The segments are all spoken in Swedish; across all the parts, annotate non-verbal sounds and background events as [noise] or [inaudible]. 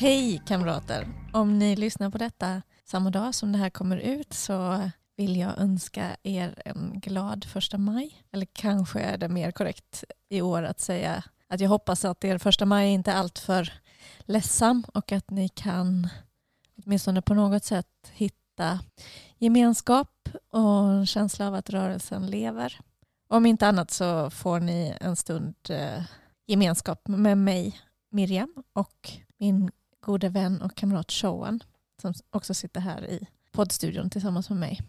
Hej kamrater! Om ni lyssnar på detta samma dag som det här kommer ut så vill jag önska er en glad första maj. Eller kanske är det mer korrekt i år att säga att jag hoppas att er första maj inte är alltför ledsam och att ni kan åtminstone på något sätt hitta gemenskap och en känsla av att rörelsen lever. Om inte annat så får ni en stund eh, gemenskap med mig, Miriam, och min gode vän och kamrat Showan som också sitter här i poddstudion tillsammans med mig.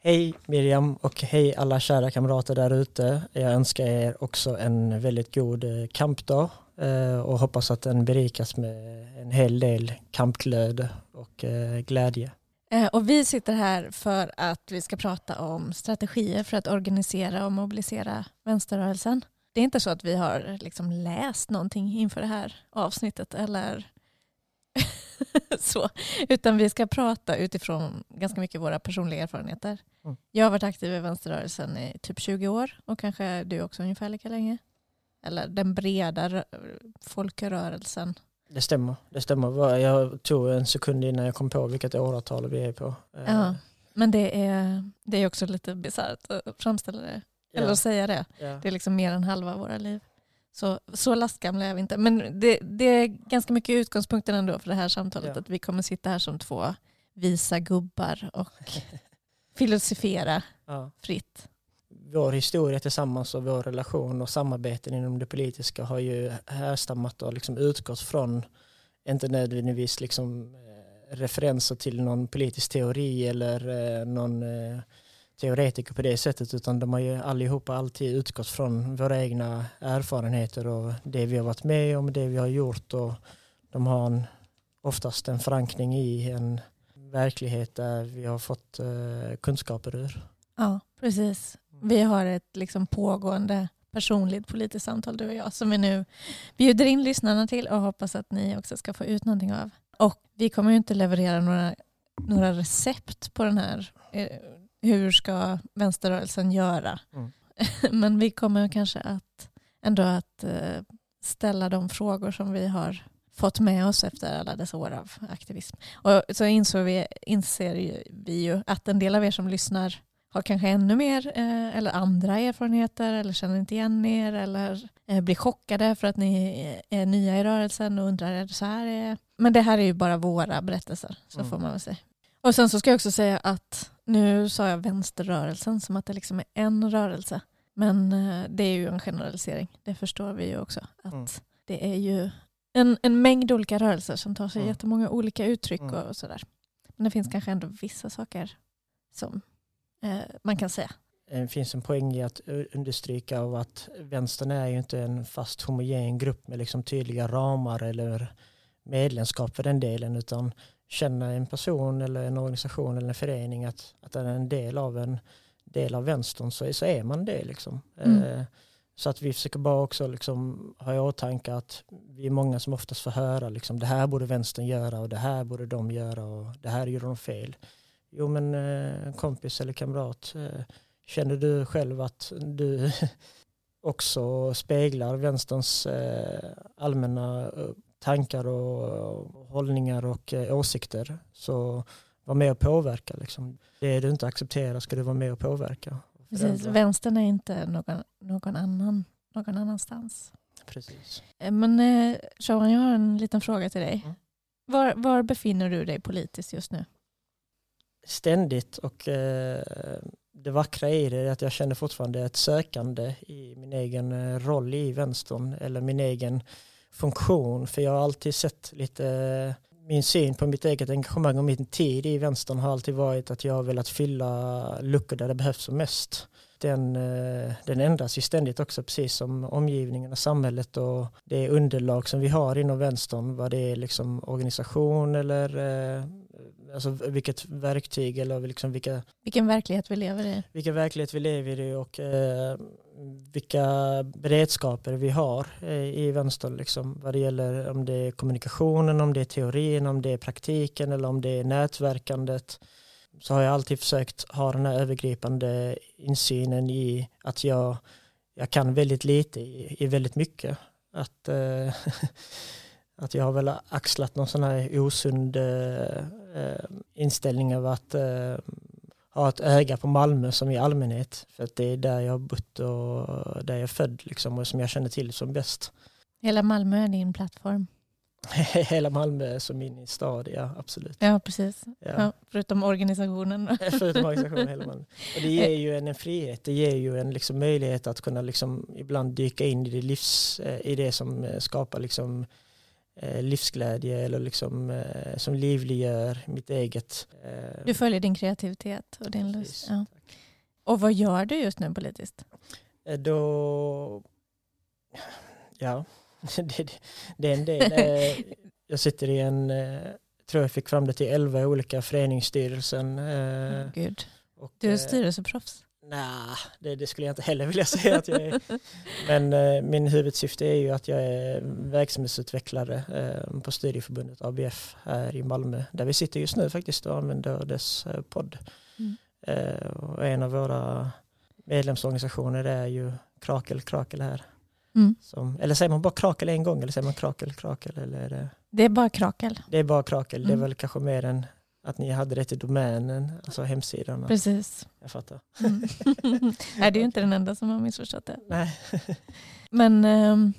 Hej Miriam och hej alla kära kamrater där ute. Jag önskar er också en väldigt god eh, kampdag eh, och hoppas att den berikas med en hel del kampglöd och eh, glädje. Och vi sitter här för att vi ska prata om strategier för att organisera och mobilisera vänsterrörelsen. Det är inte så att vi har liksom läst någonting inför det här avsnittet eller [laughs] så, utan vi ska prata utifrån ganska mycket våra personliga erfarenheter. Mm. Jag har varit aktiv i vänsterrörelsen i typ 20 år och kanske du också ungefär lika länge. Eller den breda folkrörelsen. Det stämmer. Det stämmer. Jag tog en sekund innan jag kom på vilket åratal vi är på. Ja, men det är, det är också lite bisarrt att framställa det. Eller att säga det. Ja. Det är liksom mer än halva våra liv. Så, så lastgamla är vi inte. Men det, det är ganska mycket utgångspunkten ändå för det här samtalet. Ja. Att vi kommer sitta här som två visa gubbar och [laughs] filosofera ja. fritt. Vår historia tillsammans och vår relation och samarbeten inom det politiska har ju härstammat och liksom utgått från, inte nödvändigtvis liksom, eh, referenser till någon politisk teori eller eh, någon eh, teoretiker på det sättet utan de har ju allihopa alltid utgått från våra egna erfarenheter och det vi har varit med om, det vi har gjort och de har en, oftast en förankring i en verklighet där vi har fått uh, kunskaper ur. Ja, precis. Vi har ett liksom pågående personligt politiskt samtal du och jag som vi nu bjuder in lyssnarna till och hoppas att ni också ska få ut någonting av. Och vi kommer ju inte leverera några, några recept på den här eh, hur ska vänsterrörelsen göra? Mm. [laughs] Men vi kommer kanske att ändå att eh, ställa de frågor som vi har fått med oss efter alla dessa år av aktivism. Och så insåg vi, inser vi ju att en del av er som lyssnar har kanske ännu mer eh, eller andra erfarenheter eller känner inte igen er eller eh, blir chockade för att ni är nya i rörelsen och undrar är det så här är Men det här är ju bara våra berättelser, så mm. får man väl säga. Och sen så ska jag också säga att nu sa jag vänsterrörelsen som att det liksom är en rörelse. Men eh, det är ju en generalisering. Det förstår vi ju också. Att mm. det är ju en, en mängd olika rörelser som tar sig mm. jättemånga olika uttryck mm. och sådär. Men det finns kanske ändå vissa saker som eh, man kan säga. Det finns en poäng i att understryka av att vänstern är ju inte en fast homogen grupp med liksom tydliga ramar eller medlemskap för den delen utan känner en person eller en organisation eller en förening att, att den är en del av en del av vänstern så, så är man det. Liksom. Mm. Eh, så att vi försöker bara också liksom ha i åtanke att vi är många som oftast får höra liksom, det här borde vänstern göra och det här borde de göra och det här gjorde de fel. Jo men eh, kompis eller kamrat, eh, känner du själv att du [laughs] också speglar vänsterns eh, allmänna tankar och hållningar och eh, åsikter. Så var med och påverka. Liksom. Det du inte accepterar ska du vara med och påverka. Precis. Vänstern är inte någon, någon, annan, någon annanstans. Precis. Eh, men eh, jag har en liten fråga till dig. Mm. Var, var befinner du dig politiskt just nu? Ständigt och eh, det vackra i det är att jag känner fortfarande ett sökande i min egen roll i vänstern eller min egen funktion för jag har alltid sett lite eh, min syn på mitt eget engagemang och min tid i vänstern har alltid varit att jag har velat fylla luckor där det behövs som mest. Den, eh, den ändras ju ständigt också precis som omgivningen och samhället och det underlag som vi har inom vänstern, vad det är liksom organisation eller eh, alltså vilket verktyg eller liksom vilka... Vilken verklighet vi lever i. Vilken verklighet vi lever i och eh, vilka beredskaper vi har eh, i vänster liksom, vad det gäller om det är kommunikationen, om det är teorin, om det är praktiken eller om det är nätverkandet så har jag alltid försökt ha den här övergripande insynen i att jag, jag kan väldigt lite i, i väldigt mycket. Att, eh, [laughs] att jag har väl axlat någon sån här osund eh, inställning av att eh, ha ett öga på Malmö som i allmänhet. För att det är där jag har bott och där jag är född liksom, och som jag känner till som bäst. Hela Malmö är din plattform? [laughs] hela Malmö som min stad, ja absolut. Ja, precis. Ja. Ja, förutom organisationen. [laughs] förutom organisationen, hela Malmö. Och det ger [laughs] ju en, en frihet, det ger ju en liksom möjlighet att kunna liksom ibland dyka in i det, livs, eh, i det som eh, skapar liksom eh, livsglädje eller liksom, som livliggör mitt eget. Du följer din kreativitet och din lust. Ja. Och vad gör du just nu politiskt? Då, ja, [laughs] det, det, är en del. Eh, [laughs] jag sitter i en, eh, tror jag fick fram det till elva olika föreningsstyrelsen. Oh, Gud. Och, du är styrelseproffs? Nej, det, det, skulle jag inte heller vilja säga att jag är. Men eh, min huvudsyfte är ju att jag är verksamhetsutvecklare eh, på studieförbundet ABF här i Malmö, där vi sitter just nu faktiskt och använder dess eh, podd. Mm. Eh, och en av våra medlemsorganisationer är ju Krakel Krakel här. Mm. Som, eller säger man bara krakel en gång eller säger man krakel, krakel? Eller är det... det är bara krakel. Det är bara krakel. Mm. Det är mm. väl kanske mer än att ni hade det till domänen, alltså hemsidan. Precis. Jag fattar. Mm. [laughs] [laughs] Nej, det är ju inte den enda som har missförstått det. Nej. [laughs] Men ehm,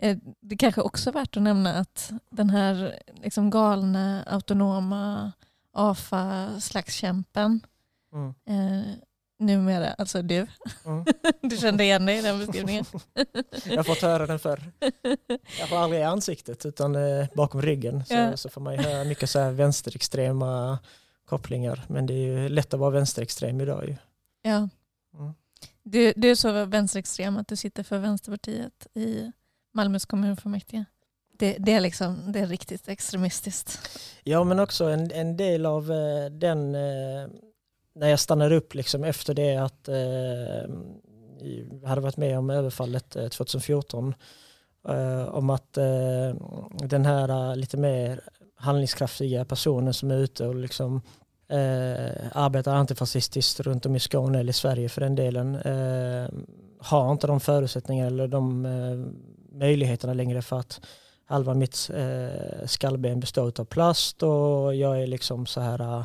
eh, det kanske också är värt att nämna att den här liksom galna, autonoma AFA-slagskämpen mm. eh, numera, alltså du. Mm. [laughs] Du kände igen dig i den beskrivningen. Jag har fått höra den förr. [laughs] Jag får aldrig i ansiktet utan eh, bakom ryggen så, ja. så får man ju höra mycket så här vänsterextrema kopplingar. Men det är ju lätt att vara vänsterextrem idag ju. Ja. Mm. Du, du är så vänsterextrem att du sitter för Vänsterpartiet i Malmös kommunfullmäktige. Det, det, är liksom, det är riktigt extremistiskt. Ja men också en, en del av eh, den eh, när jag stannade upp liksom efter det att eh, jag hade varit med om överfallet eh, 2014 eh, om att eh, den här eh, lite mer handlingskraftiga personen som är ute och liksom eh, arbetar antifascistiskt runt om i Skåne eller i Sverige för den delen eh, har inte de förutsättningar eller de eh, möjligheterna längre för att halva mitt skallben består av plast och jag är liksom så här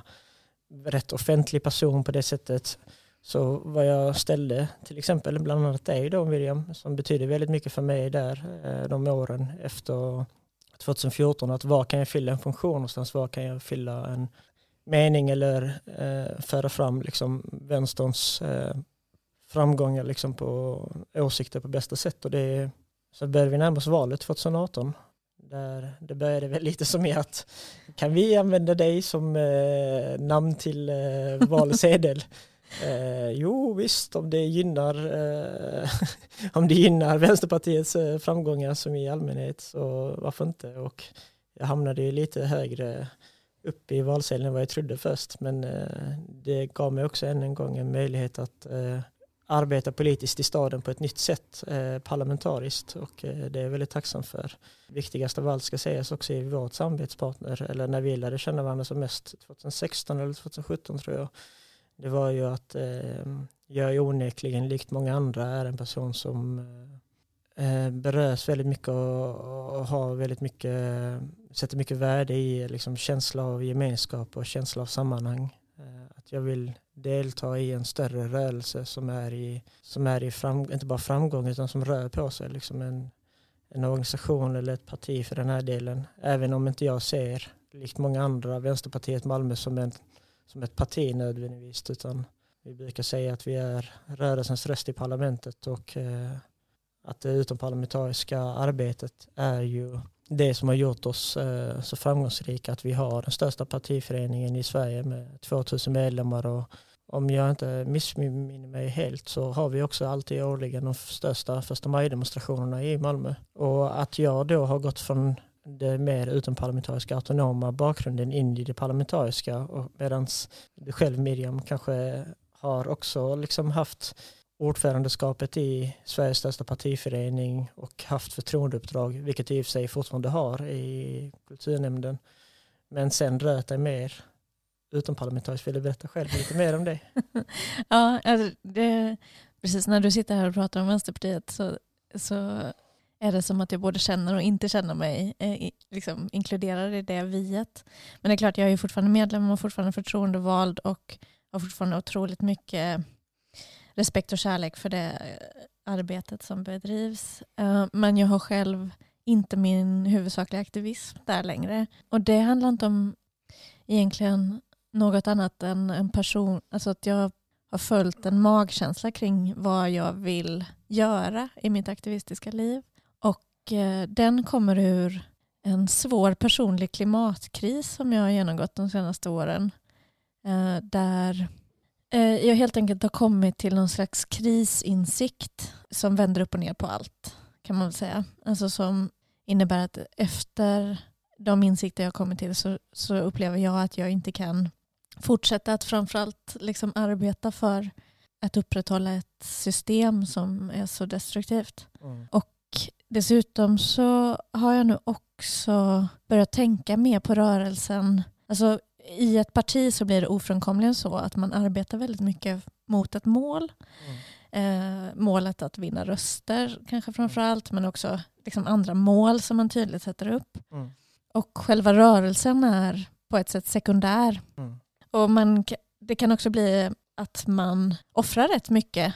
rätt offentlig person på det sättet. Så vad jag ställde till exempel bland annat dig då William, som betyder väldigt mycket för mig där eh, de åren efter 2014 att var kan jag fylla en funktion någonstans, var kan jag fylla en mening eller eh, föra fram liksom vänsterns eh, framgångar liksom på åsikter på bästa sätt? Och det så började vi närma oss valet 2018 där det började väl lite som i att kan vi använda dig som eh, namn till eh, valsedel? [laughs] Eh, jo visst, om det gynnar, eh, [laughs] om det gynnar Vänsterpartiets eh, framgångar som i allmänhet så varför inte? Och jag hamnade ju lite högre upp i valsedeln än vad jag trodde först men eh, det gav mig också än en gång en möjlighet att arbeta politiskt i staden på ett nytt sätt, eh, parlamentariskt och eh, det är jag väldigt tacksam för. Viktigast av allt ska sägas också i vårt samarbetspartner, eller när vi lärde känna varandra som mest 2016 eller 2017 tror jag. Det var ju att eh, jag är onekligen, likt många andra, är en person som eh, eh berörs väldigt mycket och, och har väldigt mycket, sätter mycket värde i liksom, känsla av gemenskap och känsla av sammanhang. Att jag vill delta i en större rörelse som är i, som är i fram, inte bara framgång utan som rör på sig. Liksom en, en organisation eller ett parti för den här delen. Även om inte jag ser, likt många andra, Vänsterpartiet Malmö som, en, som ett parti nödvändigtvis. Utan vi brukar säga att vi är rörelsens röst i parlamentet och eh, att det utomparlamentariska arbetet är ju det som har gjort oss eh, så framgångsrika att vi har den största partiföreningen i Sverige med 2000 medlemmar och om jag inte missminner mig helt så har vi också alltid årligen de största första maj-demonstrationerna i Malmö. Och att jag då har gått från det mer utomparlamentariska autonoma bakgrunden in i det parlamentariska medan du själv Miriam kanske har också liksom haft ordförandeskapet i Sveriges största partiförening och haft förtroendeuppdrag, vilket jag i och för sig fortfarande har i kulturnämnden. Men sen röt det mer utomparlamentariskt. Vill du berätta själv lite mer om det? [laughs] ja, alltså det, precis när du sitter här och pratar om Vänsterpartiet så, så är det som att jag både känner och inte känner mig eh, liksom, inkluderad i det viet. Men det är klart, jag är fortfarande medlem och fortfarande förtroendevald och har fortfarande otroligt mycket respekt och kärlek för det eh, arbetet som bedrivs. Eh, men jag har själv inte min huvudsakliga aktivism där längre. Och det handlar inte om egentligen något annat än en person, alltså att jag har följt en magkänsla kring vad jag vill göra i mitt aktivistiska liv. Och eh, den kommer ur en svår personlig klimatkris som jag har genomgått de senaste åren. Där jag helt enkelt har kommit till någon slags krisinsikt som vänder upp och ner på allt kan man väl säga. Alltså som innebär att efter de insikter jag kommit till så, så upplever jag att jag inte kan fortsätta att framförallt liksom arbeta för att upprätthålla ett system som är så destruktivt. Mm. Och dessutom så har jag nu också börjat tänka mer på rörelsen. Alltså, I ett parti så blir det ofrånkomligen så att man arbetar väldigt mycket mot ett mål. Mm. Eh, målet att vinna röster kanske framför allt men också liksom andra mål som man tydligt sätter upp. Mm. Och själva rörelsen är på ett sätt sekundär. Mm. Och man, det kan också bli att man offrar rätt mycket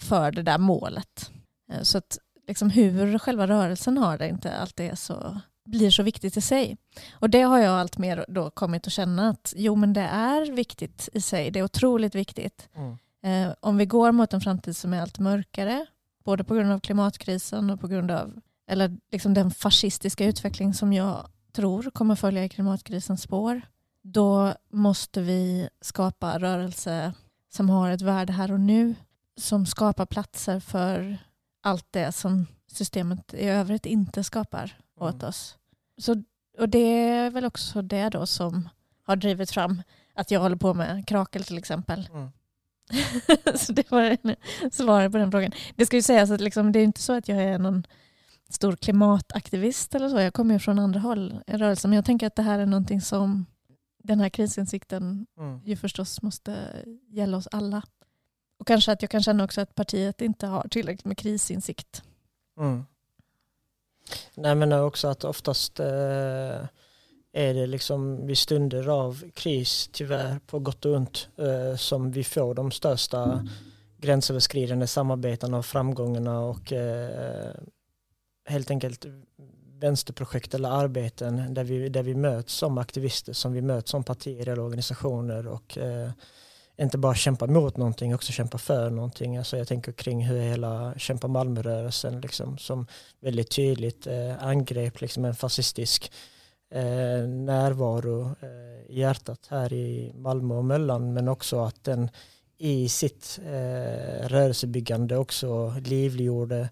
för det där målet. Eh, så att liksom hur själva rörelsen har det inte alltid är så, blir så viktigt i sig. Och det har jag allt mer då kommit att känna att jo men det är viktigt i sig, det är otroligt viktigt. Mm. Eh, om vi går mot en framtid som är allt mörkare, både på grund av klimatkrisen och på grund av eller liksom den fascistiska utveckling som jag tror kommer följa i klimatkrisens spår, då måste vi skapa rörelse som har ett värde här och nu, som skapar platser för allt det som systemet i övrigt inte skapar åt mm. oss. Så, och det är väl också det då som har drivit fram att jag håller på med krakel till exempel. Mm. [laughs] så det var svaret på den frågan. Det ska ju sägas att liksom, det är inte så att jag är någon stor klimataktivist eller så. Jag kommer ju från andra håll i rörelsen. Men jag tänker att det här är någonting som den här krisinsikten mm. ju förstås måste gälla oss alla. Och kanske att jag kan känna också att partiet inte har tillräckligt med krisinsikt. Mm. Nej men också att oftast eh, är det liksom vid stunder av kris tyvärr på gott och ont eh, som vi får de största mm. gränsöverskridande samarbetena och framgångarna och eh, helt enkelt vänsterprojekt eller arbeten där vi, där vi möts som aktivister, som vi möts som partier eller organisationer och eh, inte bara kämpa mot någonting, också kämpa för någonting. Alltså jag tänker kring hur hela Kämpa Malmö-rörelsen liksom, som väldigt tydligt eh, angrep liksom en fascistisk eh, närvaro eh, i hjärtat här i Malmö och Möllan men också att den i sitt eh, rörelsebyggande också livliggjorde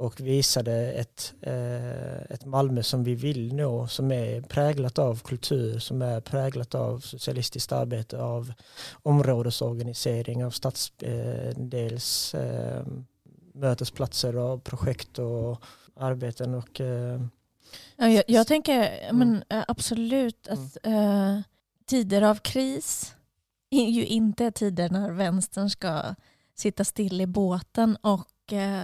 och visade ett, eh, ett Malmö som vi vill nå, som är präglat av kultur, som är präglat av socialistiskt arbete, av områdesorganisering, av stadsdels eh, mötesplatser och projekt och arbeten. Och, eh, ja, jag, jag tänker men, mm. absolut att mm. eh, tider av kris är ju inte tider när vänstern ska sitta still i båten och eh,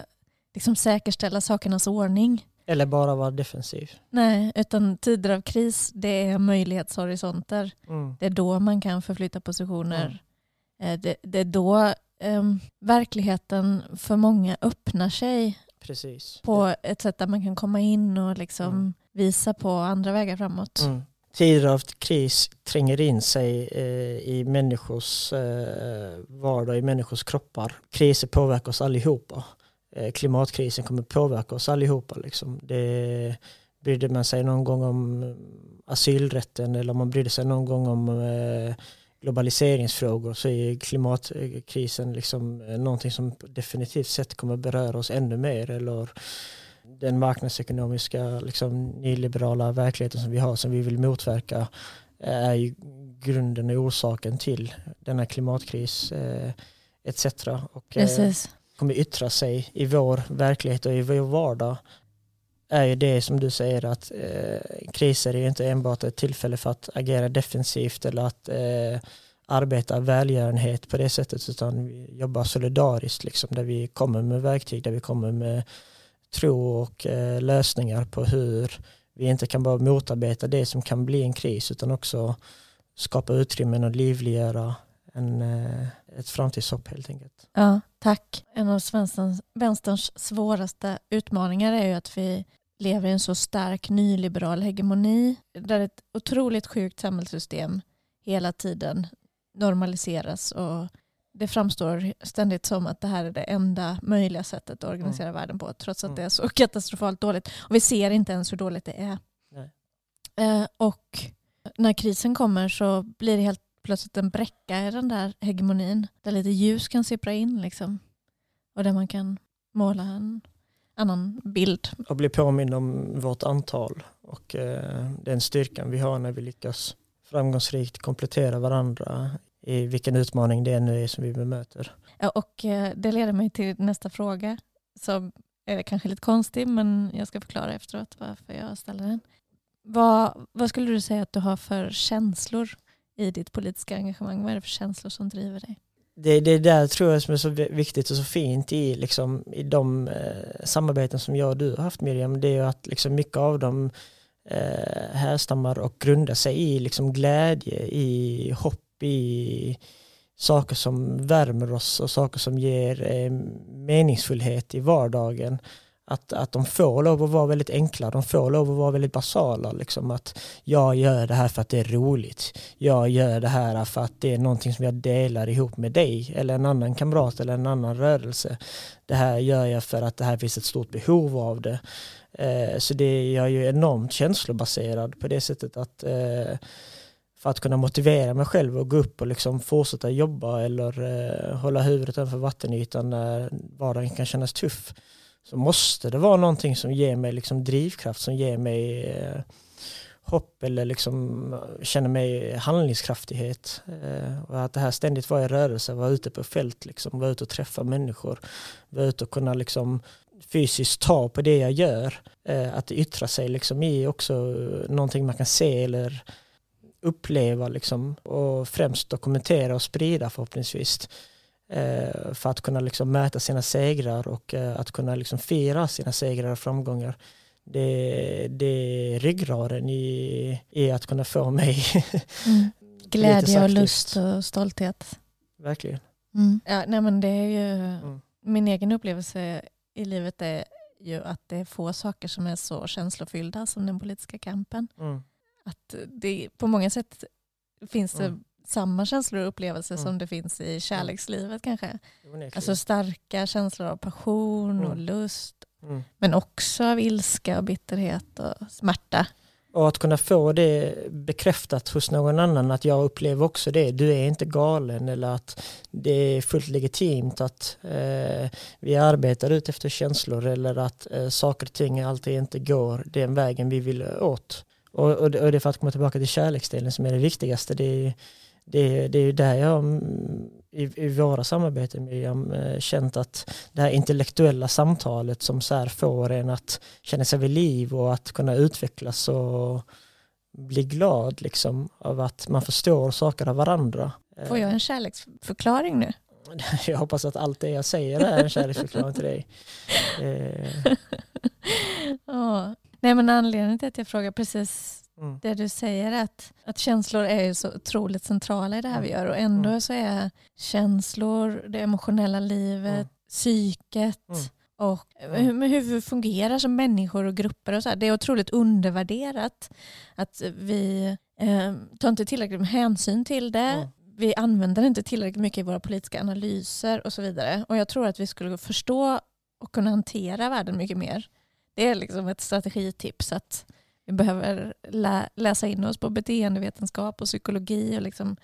liksom säkerställa sakernas ordning. Eller bara vara defensiv. Nej, utan tider av kris det är möjlighetshorisonter. Mm. Det är då man kan förflytta positioner. Mm. Det, det, är då um, verkligheten för många öppnar sig Precis. på ett sätt där man kan komma in och liksom mm. visa på andra vägar framåt. Mm. Tider av kris tränger in sig eh, i människors eh, vardag, i människors kroppar. Kriser påverkar oss allihopa. Eh, klimatkrisen kommer påverka oss allihopa. Liksom. Det, brydde man sig någon gång om eh, asylrätten eller om man brydde sig någon gång om eh, globaliseringsfrågor så är klimatkrisen liksom någonting som definitivt sett kommer beröra oss ännu mer. Eller den marknadsekonomiska liksom, nyliberala verkligheten som vi har som vi vill motverka är ju grunden och orsaken till denna klimatkris eh, etc. Och, Precis kommer yttra sig i vår verklighet och i vår vardag är ju det som du säger att eh, kriser är ju inte enbart ett tillfälle för att agera defensivt eller att eh, arbeta välgörenhet på det sättet utan vi jobbar solidariskt liksom där vi kommer med verktyg, där vi kommer med tro och eh, lösningar på hur vi inte kan bara motarbeta det som kan bli en kris utan också skapa utrymmen och livliggöra en, eh, ett framtidshopp helt enkelt. Ja, tack. En av vänsterns, vänsterns svåraste utmaningar är ju att vi lever i en så stark nyliberal hegemoni där ett otroligt sjukt samhällssystem hela tiden normaliseras och det framstår ständigt som att det här är det enda möjliga sättet att organisera mm. världen på trots att mm. det är så [laughs] katastrofalt dåligt. Och vi ser inte ens hur dåligt det är. Eh, och när krisen kommer så blir det helt plötsligt en bräcka i den där hegemonin där lite ljus kan sippra in liksom. och där man kan måla en annan bild. Och bli påmind om vårt antal och eh, den styrkan vi har när vi lyckas framgångsrikt komplettera varandra i vilken utmaning det nu är som vi bemöter. Ja, och eh, det leder mig till nästa fråga som är kanske lite konstig men jag ska förklara efteråt varför jag ställer den. Vad, vad skulle du säga att du har för känslor i ditt politiska engagemang? Vad är det för känslor som driver dig? Det, det där tror jag som är så viktigt och så fint i, liksom, i de eh, samarbeten som jag och du har haft Miriam, det är att liksom, mycket av dem eh, härstammar och grundar sig i liksom, glädje, i hopp, i saker som värmer oss och saker som ger eh, meningsfullhet i vardagen att, att de får lov att vara väldigt enkla, de får lov att vara väldigt basala. Liksom att jag gör det här för att det är roligt. Jag gör det här för att det är någonting som jag delar ihop med dig eller en annan kamrat eller en annan rörelse. Det här gör jag för att det här finns ett stort behov av det. Eh, så det är jag ju enormt känslobaserad på det sättet att eh, för att kunna motivera mig själv och gå upp och liksom fortsätta jobba eller eh, hålla huvudet över vattenytan när vardagen kan kännas tuff så måste det vara någonting som ger mig liksom drivkraft, som ger mig eh, hopp eller liksom eh, känner mig handlingskraftighet. Eh, och att det här ständigt var i rörelse, vara ute på fält, liksom, vara ute och träffa människor, vara ute och kunna liksom fysiskt ta på det jag gör. Eh, att det yttrar sig liksom i också eh, någonting man kan se eller uppleva liksom, och främst dokumentera och sprida förhoppningsvis. Eh, för att kunna liksom mäta sina segrar och eh, att kunna liksom fira sina segrar och framgångar. Det, det är ryggraden i, i att kunna få mig mm. [laughs] Glädje och lust och stolthet. Verkligen. Mm. Ja, nej men det är ju, mm. Min egen upplevelse i livet är ju att det är få saker som är så känslofyllda som den politiska kampen. Mm. Att det på många sätt finns det mm samma känslor och upplevelser mm. som det finns i kärlekslivet kanske. Alltså starka känslor av passion mm. och lust. Mm. Men också av ilska och bitterhet och smärta. Och att kunna få det bekräftat hos någon annan, att jag upplever också det. Du är inte galen eller att det är fullt legitimt att eh, vi arbetar ut efter känslor eller att eh, saker och ting alltid inte går den vägen vi vill åt. Och, och, det, och det är för att komma tillbaka till kärleksdelen som är det viktigaste. Det är, det, det är ju där jag mm, i, i våra samarbeten Miriam eh, känt att det här intellektuella samtalet som så här får en att känna sig vid liv och att kunna utvecklas och bli glad liksom av att man förstår saker av varandra. Får jag en kärleksförklaring nu? [laughs] Jag hoppas att allt det jag säger är en kärleksförklaring till dig. [laughs] oh. Nej men anledningen till att jag frågar precis Mm. Det du säger att, att känslor är så otroligt centrala i det här vi gör och ändå mm. så är känslor, det emotionella livet, mm. psyket mm. och hur, hur vi fungerar som människor och grupper och så här, det är otroligt undervärderat. Att vi eh, tar inte tillräckligt med hänsyn till det. Mm. Vi använder inte tillräckligt mycket i våra politiska analyser och så vidare. Och jag tror att vi skulle förstå och kunna hantera världen mycket mer. Det är liksom ett strategitips att vi behöver lä läsa in oss på beteendevetenskap och psykologi och liksom,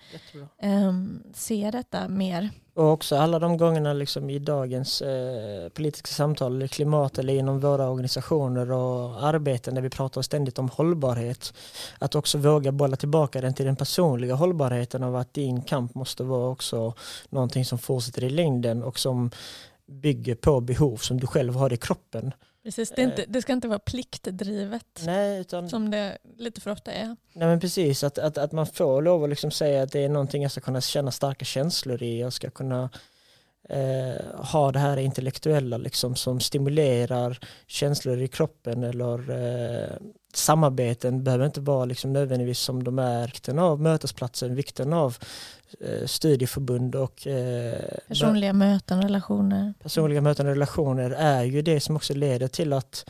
um, se detta mer. Och också alla de gångerna liksom i dagens eh, politiska samtal, eller klimat eller inom våra organisationer och arbeten där vi pratar ständigt om hållbarhet. Att också våga bolla tillbaka den till den personliga hållbarheten av att din kamp måste vara också någonting som fortsätter i längden och som bygger på behov som du själv har i kroppen. Precis, det, inte, det, ska inte vara pliktdrivet nej, utan, som det lite för ofta är. Nej men precis, att, att, att man får lov att liksom säga att det är någonting jag ska kunna känna starka känslor i. Jag ska kunna eh, ha det här intellektuella liksom, som stimulerar känslor i kroppen eller eh, samarbeten behöver inte vara liksom nödvändigtvis som de är. Vikten av mötesplatsen, vikten av eh, studieförbund och eh, personliga möten, relationer. Personliga möten och relationer är ju det som också leder till att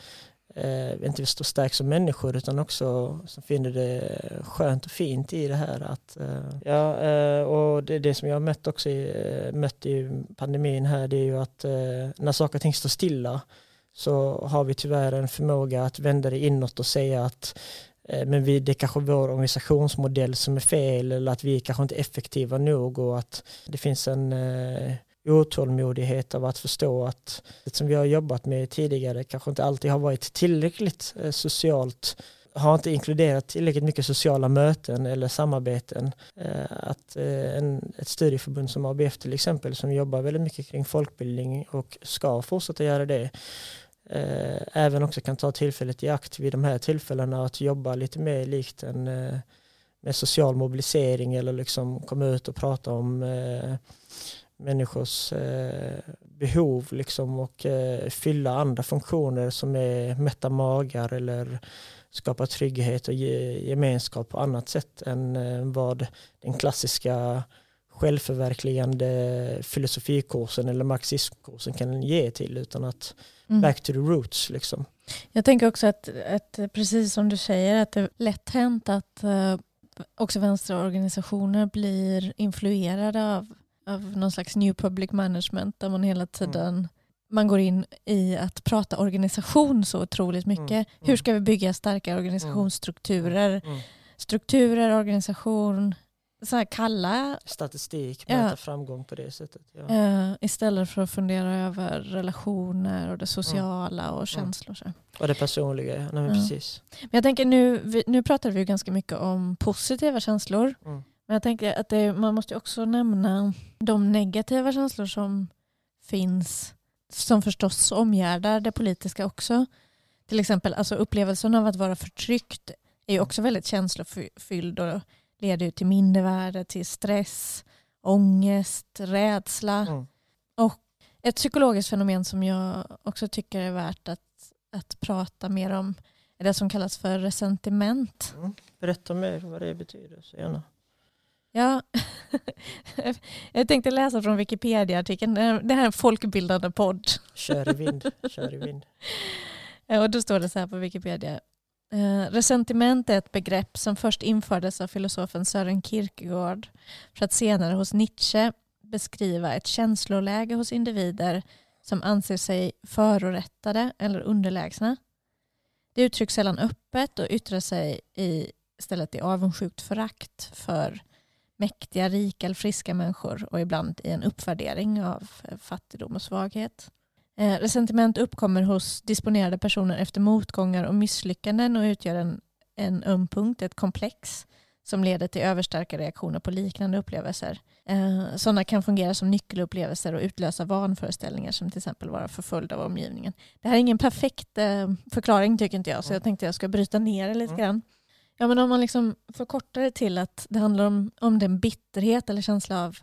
eh, inte vi står stark som människor utan också som finner det skönt och fint i det här. Att, eh, ja, eh, och det, det som jag har mött också i, eh, mött i pandemin här det är ju att eh, när saker och ting står stilla så har vi tyvärr en förmåga att vända det inåt och säga att eh, Eh, men vi, det är kanske vår organisationsmodell som är fel eller att vi är kanske inte är effektiva nog och att det finns en eh, otålmodighet av att förstå att det som vi har jobbat med tidigare kanske inte alltid har varit tillräckligt eh, socialt har inte inkluderat tillräckligt mycket sociala möten eller samarbeten. Eh, att eh, en, ett studieförbund som ABF till exempel som jobbar väldigt mycket kring folkbildning och ska fortsätta göra det Eh, även också kan ta tillfället i akt vid de här tillfällena att jobba lite mer likt en eh, med social mobilisering eller liksom komma ut och prata om eh, människors eh, behov liksom och eh, fylla andra funktioner som är mätta magar eller skapa trygghet och ge, gemenskap på annat sätt än eh, vad den klassiska självförverkligande filosofikursen eller marxismkursen kan ge till utan att mm. back to the roots liksom. Jag tänker också att, att precis som du säger att det är lätt hänt att uh, också vänsterorganisationer blir influerade av av någon slags new public management där man hela mm. tiden mm. man går in i att prata organisation så otroligt mycket. Mm. Hur mm. ska vi bygga starka organisationsstrukturer? Mm. Strukturer, organisation, så här kalla... Statistik, mäta ja. framgång på det sättet. Ja. Uh, istället för att fundera över relationer och det sociala och känslor. Så. Och det personliga, nej, precis. Men jag tänker nu, nu pratar vi ganska mycket om positiva känslor. Mm. Men jag tänker att det, man måste också nämna de negativa känslor som finns, som förstås omgärdar det politiska också. Till exempel alltså upplevelsen av att vara förtryckt är också väldigt känslofylld och leder till mindervärde, till stress, ångest, rädsla. Mm. Och ett psykologiskt fenomen som jag också tycker är värt att, att prata mer om är det som kallas för resentiment. Mm. Berätta mer vad det betyder, så gärna. Ja, [laughs] jag tänkte läsa från Wikipedia-artikeln. Det här är en folkbildande podd. Kör i vind, kör i vind. [laughs] Och då står det så här på Wikipedia. Eh, resentiment är ett begrepp som först infördes av filosofen Sören Kierkegaard för att senare hos Nietzsche beskriva ett känsloläge hos individer som anser sig förorättade eller underlägsna. Det uttrycks sällan öppet och yttrar sig i, istället i avundsjukt förakt för mäktiga, rika eller friska människor och ibland i en uppvärdering av fattigdom och svaghet. Eh, resentiment uppkommer hos disponerade personer efter motgångar och misslyckanden och utgör en, en öm punkt, ett komplex som leder till överstarka reaktioner på liknande upplevelser. Eh, sådana kan fungera som nyckelupplevelser och utlösa vanföreställningar som till exempel vara förföljd av omgivningen. Det här är ingen perfekt eh, förklaring tycker inte jag så jag tänkte jag ska bryta ner det lite grann. Ja, men om man liksom förkortar det till att det handlar om, om den bitterhet eller känsla av,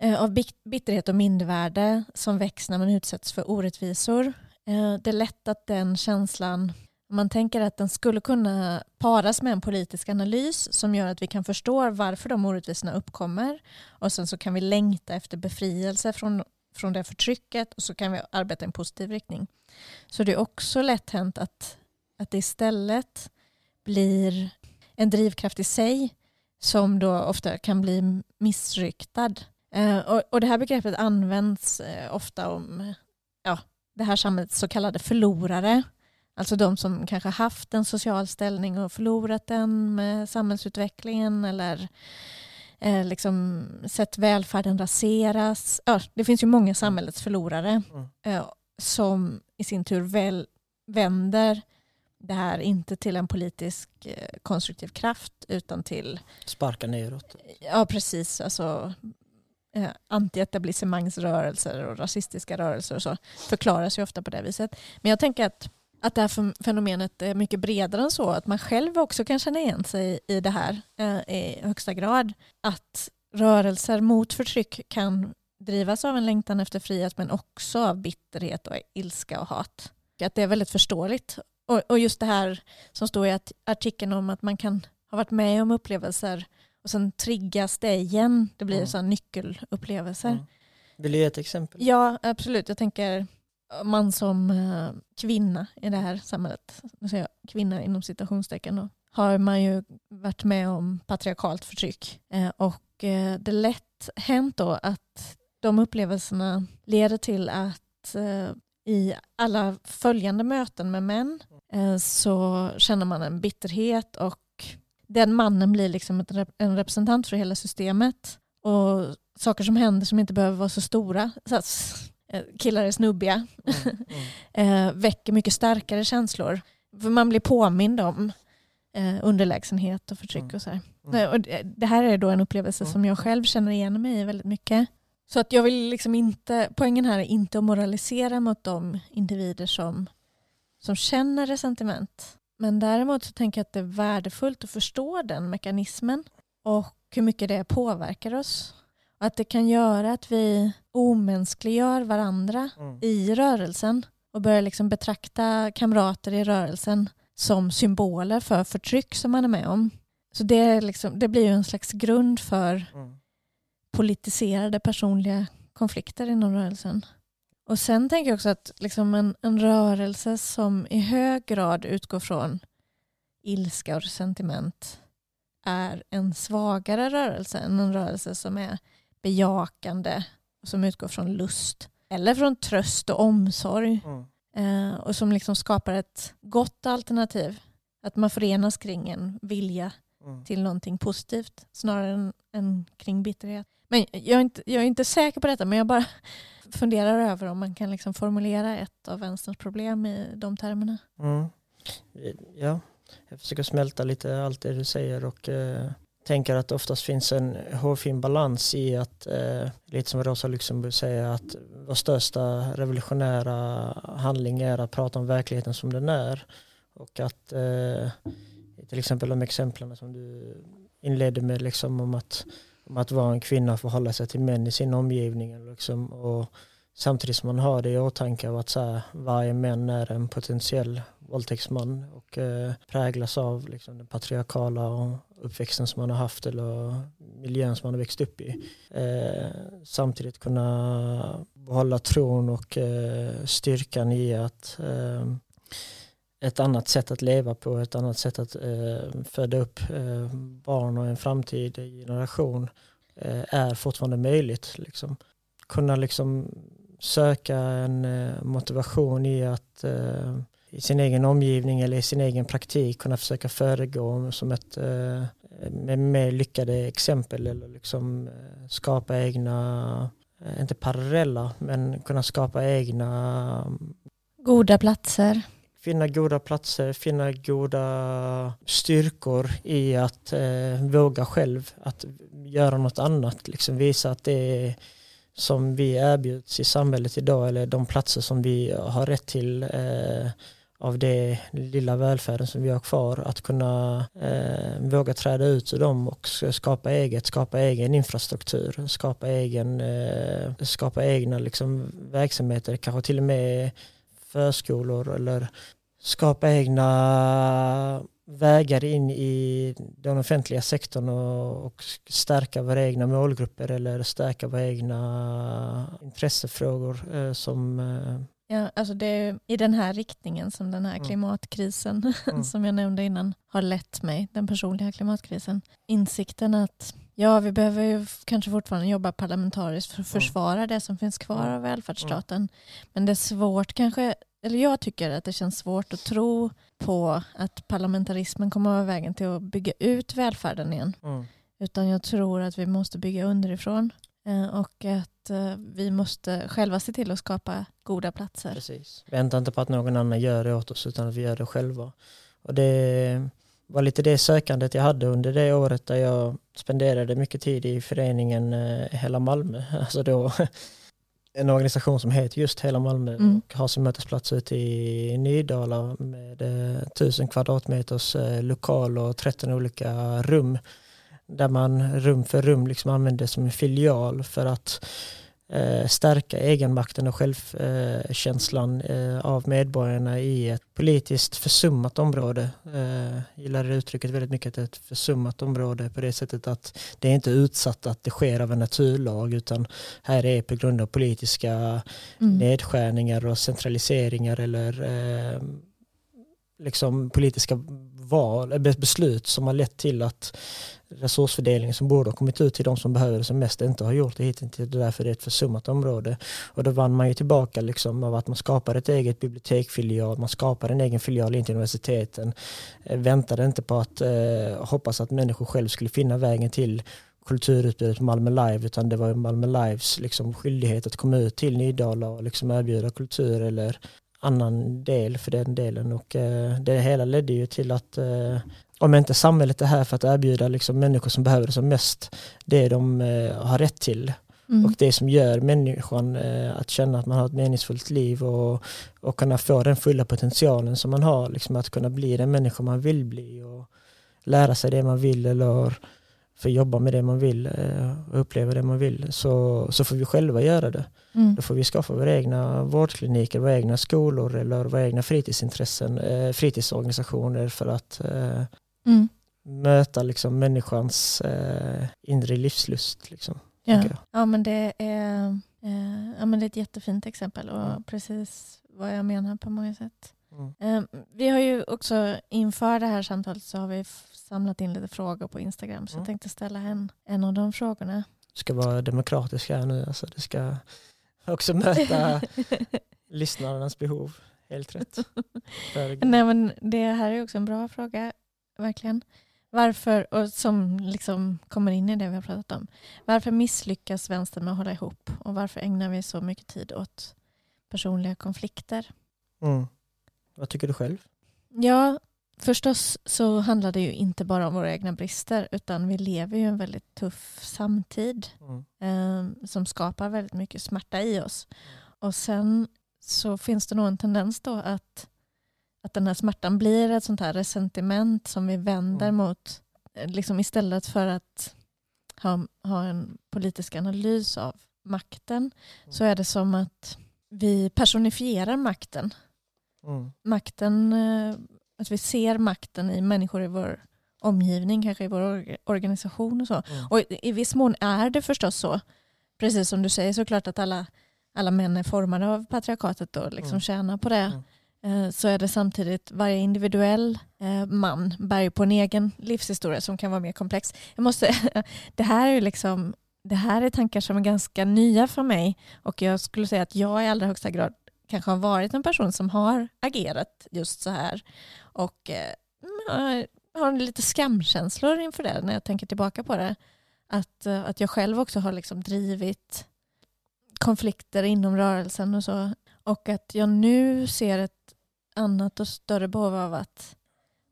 Eh, av bitterhet och mindervärde som väcks när man utsätts för orättvisor. Eh, det är lätt att den känslan, om man tänker att den skulle kunna paras med en politisk analys som gör att vi kan förstå varför de orättvisorna uppkommer och sen så kan vi längta efter befrielse från, från det förtrycket och så kan vi arbeta i en positiv riktning. Så det är också lätt hänt att, att det istället blir en drivkraft i sig som då ofta kan bli missryktad. Eh, och, och det här begreppet används eh, ofta om ja, det här samhällets så kallade förlorare. Alltså de som kanske haft en social ställning och förlorat den med samhällsutvecklingen eller eh, liksom sett välfärden raseras. Ja, det finns ju många samhällets förlorare mm. eh, som i sin tur väl vänder det här inte till en politisk eh, konstruktiv kraft utan till... Sparka neråt. Ja, precis. Alltså, eh, antietablissemangsrörelser och rasistiska rörelser och så förklaras ju ofta på det viset. Men jag tänker att, att det här fenomenet är mycket bredare än så. Att man själv också kan känna igen sig i det här eh, i högsta grad. Att rörelser mot förtryck kan drivas av en längtan efter frihet men också av bitterhet och ilska och hat. Att det är väldigt förståeligt. Och, och just det här som står i artikeln om att man kan ha varit med om upplevelser och sen triggas det igen. Det blir mm. så nyckelupplevelser. Mm. Vill du ge ett exempel? Ja, absolut. Jag tänker man som uh, kvinna i det här samhället, nu säger jag kvinna inom citationstecken, då, har man ju varit med om patriarkalt förtryck. Uh, och uh, det är lätt hänt då att de upplevelserna leder till att i alla följande möten med män så känner man en bitterhet och den mannen blir liksom en representant för hela systemet. Och saker som händer som inte behöver vara så stora, så eh, killar är snubbiga, mm, [laughs] mm. Eh, väcker mycket starkare känslor. För man blir påmind om eh, underlägsenhet och förtryck mm. och så här. Mm. Och det här är då en upplevelse mm. som jag själv känner igen mig i väldigt mycket. Så att jag vill liksom inte, poängen här är inte att moralisera mot de individer som, som känner resentiment. Men däremot så tänker jag att det är värdefullt att förstå den mekanismen och hur mycket det påverkar oss. Och att det kan göra att vi omänskliggör varandra mm. i rörelsen och börjar liksom betrakta kamrater i rörelsen som symboler för förtryck som man är med om. Så det, liksom, det blir ju en slags grund för mm. politiserade personliga konflikter inom rörelsen. Och sen tänker jag också att liksom en, en rörelse som i hög grad utgår från ilska och sentiment är en svagare rörelse än en rörelse som är bejakande och som utgår från lust eller från tröst och omsorg mm. eh, och som liksom skapar ett gott alternativ. Att man förenas kring en vilja mm. till någonting positivt snarare än, än kring bitterhet. Men jag är, inte, jag är inte säker på detta men jag bara funderar över om man kan liksom formulera ett av vänsterns problem i de termerna. Mm. Ja, jag försöker smälta lite allt det du säger och eh, tänker att det oftast finns en hårfin balans i att, eh, lite som Rosa Luxemburg säger, att vår största revolutionära handling är att prata om verkligheten som den är. Och att eh, till exempel de exemplen som du inledde med liksom om att, om att vara en kvinna förhålla sig till män i sin omgivning. Liksom, och samtidigt som man har det i åtanke av att så här, varje män är en potentiell våldtäktsman och eh, präglas av liksom, den patriarkala uppväxten som man har haft eller miljön som man har växt upp i. Eh, samtidigt kunna behålla tron och eh, styrkan i att eh, ett annat sätt att leva på, ett annat sätt att eh, föda upp eh, barn och en framtida generation eh, är fortfarande möjligt. Liksom. Kunna liksom söka en eh, motivation i att eh, i sin egen omgivning eller i sin egen praktik kunna försöka föregå som ett eh, med mer lyckade exempel eller liksom eh, skapa egna, eh, inte parallella, men kunna skapa egna Goda platser. Finna goda platser, finna goda styrkor i att eh, våga själv, att göra något annat, liksom visa att det är som vi erbjuds i samhället idag eller de platser som vi har rätt till eh, av det lilla välfärden som vi har kvar, att kunna eh, våga träda ut ur dem och skapa eget, skapa egen infrastruktur, skapa, egen, eh, skapa egna liksom, verksamheter, kanske till och med förskolor eller skapa egna vägar in i den offentliga sektorn och, och stärka våra egna målgrupper eller stärka våra egna intressefrågor eh, som eh, Ja, alltså det är i den här riktningen som den här mm. klimatkrisen [laughs] mm. som jag nämnde innan har lett mig, den personliga klimatkrisen. Insikten att ja, vi behöver ju kanske fortfarande jobba parlamentariskt för att mm. försvara det som finns kvar av välfärdsstaten. Men det är svårt kanske, eller jag tycker att det känns svårt att tro på att parlamentarismen kommer att vara vägen till att bygga ut välfärden igen. Mm. Utan jag tror att vi måste bygga underifrån. Eh, och att eh, vi måste själva se till att skapa goda platser. Precis. Vänta inte på att någon annan gör det åt oss utan att vi gör det själva. Och det var lite det sökandet jag hade under det året där jag spenderade mycket tid i föreningen eh, Hela Malmö. [laughs] Alltså då en organisation som heter just Hela Malmö mm. och har sin mötesplats ute i Nydala med tusen kvadratmeters lokal och 13 olika rum där man rum för rum liksom använder som en filial för att eh, stärka egenmakten och självkänslan eh, av medborgarna i ett politiskt försummat område. Jag gillar det uttrycket väldigt mycket, att det är ett försummat område på det sättet att det är inte utsatt att det sker av en naturlag utan här är på grund av politiska mm. nedskärningar och centraliseringar eller liksom politiska val, beslut som har lett till att resursfördelningen som borde ha kommit ut till de som behöver det som mest inte har gjort det hittills. Det är därför det är ett försummat område. Och då vann man ju tillbaka liksom av att man skapade ett eget bibliotekfilial, man skapade en egen filial in till universiteten. Eh, väntade inte på att eh, hoppas att människor själv skulle finna vägen till kulturutbudet Malmö Live utan det var Malmö Lives liksom skyldighet att komma ut till Nydala och liksom erbjuda kultur eller annan del för den delen och eh, det hela ledde ju till att eh, om inte samhället är här för att erbjuda liksom människor som behöver det som mest det de eh, har rätt till mm. och det som gör människan eh, att känna att man har ett meningsfullt liv och, och kunna få den fulla potentialen som man har, liksom att kunna bli den människa man vill bli och lära sig det man vill eller för jobba med det man vill eh, och uppleva det man vill så, så får vi själva göra det. Mm. Då får vi skaffa våra egna vårdkliniker, våra egna skolor eller våra egna fritidsintressen, eh, fritidsorganisationer för att eh, mm. möta liksom människans inre livslust. Liksom, ja. ja, men det är, ja, men det är ett jättefint exempel och mm. precis vad jag menar på många sätt. Mm. Vi har ju också inför det här samtalet så har vi samlat in lite frågor på Instagram så mm. jag tänkte ställa en, en av de frågorna. Det ska vara demokratiskt här nu, alltså det ska också möta [laughs] lyssnarnas behov. Helt rätt. [laughs] Nej, men det här är också en bra fråga, verkligen. Varför, och som liksom kommer in i det vi har pratat om. Varför misslyckas vänstern med att hålla ihop? Och varför ägnar vi så mycket tid åt personliga konflikter? Mm. Vad tycker du själv? Ja, förstås så handlar det ju inte bara om våra egna brister utan vi lever ju en väldigt tuff samtid mm. eh, som skapar väldigt mycket smärta i oss. Och sen så finns det nog en tendens då att, att den här smärtan blir ett sånt här resentiment som vi vänder mm. mot eh, liksom istället för att ha, ha en politisk analys av makten mm. så är det som att vi personifierar makten. Mm. Makten eh, att vi ser makten i människor i vår omgivning, kanske i vår organisation och så. Mm. Och i viss mån är det förstås så. Precis som du säger såklart att alla, alla män är formade av patriarkatet och liksom mm. tjänar på det. Eh, så är det samtidigt varje individuell eh, man bär på en egen livshistoria som kan vara mer komplex. Jag måste, [laughs] det här är liksom det här är tankar som är ganska nya för mig och jag skulle säga att jag i allra högsta grad kanske har varit en person som har agerat just så här och eh, mm, har lite skamkänslor inför det när jag tänker tillbaka på det. Att, att jag själv också har liksom drivit konflikter inom rörelsen och så. Och att jag nu ser ett annat och större behov av att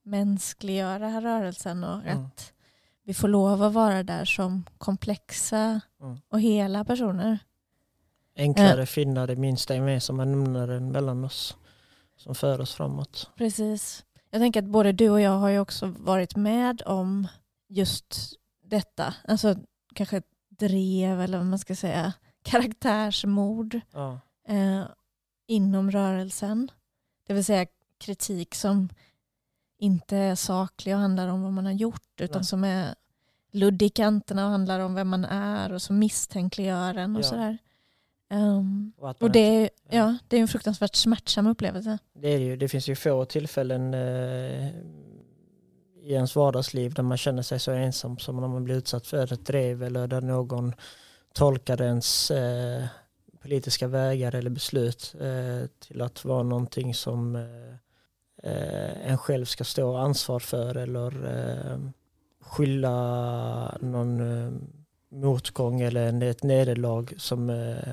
mänskliggöra rörelsen och mm. att vi får lov att vara där som komplexa mm. och hela personer. Enklare eh. finna det minsta gemensamma nämnaren mellan oss som för oss framåt. Precis. Jag tänker att både du och jag har ju också varit med om just detta. Alltså kanske drev eller vad man ska säga, karaktärsmord ja. eh, inom rörelsen. Det vill säga kritik som inte är saklig och handlar om vad man har gjort utan Nej. som är luddig i kanterna och handlar om vem man är och som misstänkliggör en och ja. sådär. Um, och, och det, ja, det är en fruktansvärt smärtsam upplevelse. Det, är ju, det finns ju få tillfällen eh, i ens vardagsliv där man känner sig så ensam som när man blir utsatt för ett drev eller där någon tolkar ens eh, politiska vägar eller beslut eh, till att vara någonting som eh, eh, en själv ska stå ansvar för eller skylla någon motgång eller ett nederlag som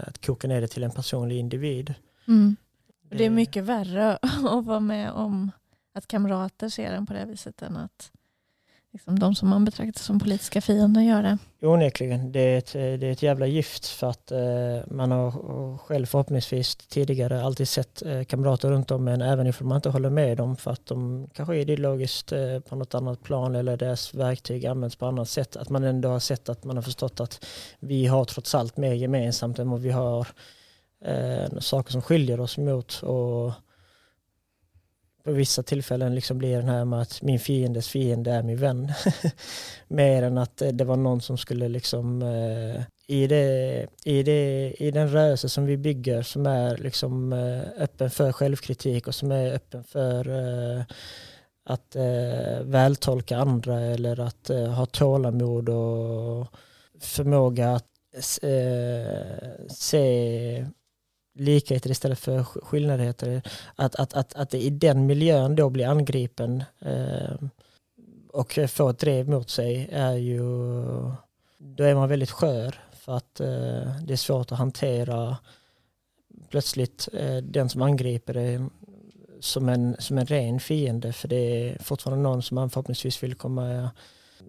att koka ner det till en personlig individ. Mm. Det är mycket värre [laughs] att vara med om att kamrater ser en på det viset än att liksom de som man betraktar som politiska fiender gör det. Onekligen, det är ett, det är ett jävla gift för att eh, man har själv förhoppningsvis tidigare alltid sett eh, kamrater runt om men även ifall man inte håller med dem för att de kanske är ideologiskt eh, på något annat plan eller deras verktyg används på annat sätt. Att man ändå har sett att man har förstått att vi har trots allt mer gemensamt än vad vi har eh, saker som skiljer oss emot. Och, på vissa tillfällen liksom blir den här med att min fiendes fiende är min vän. [laughs] Mer än att eh, det var någon som skulle liksom eh, i, det, i, det, i den rörelse som vi bygger som är liksom eh, öppen för självkritik och som är öppen för eh, att eh, vältolka andra eller att eh, ha tålamod och förmåga att se likheter istället för skillnader. Att, att, att, att i den miljön då blir angripen eh, och får ett drev mot sig är ju, då är man väldigt skör för att eh, det är svårt att hantera plötsligt eh, den som angriper det som en, som en ren fiende för det är fortfarande någon som man förhoppningsvis vill komma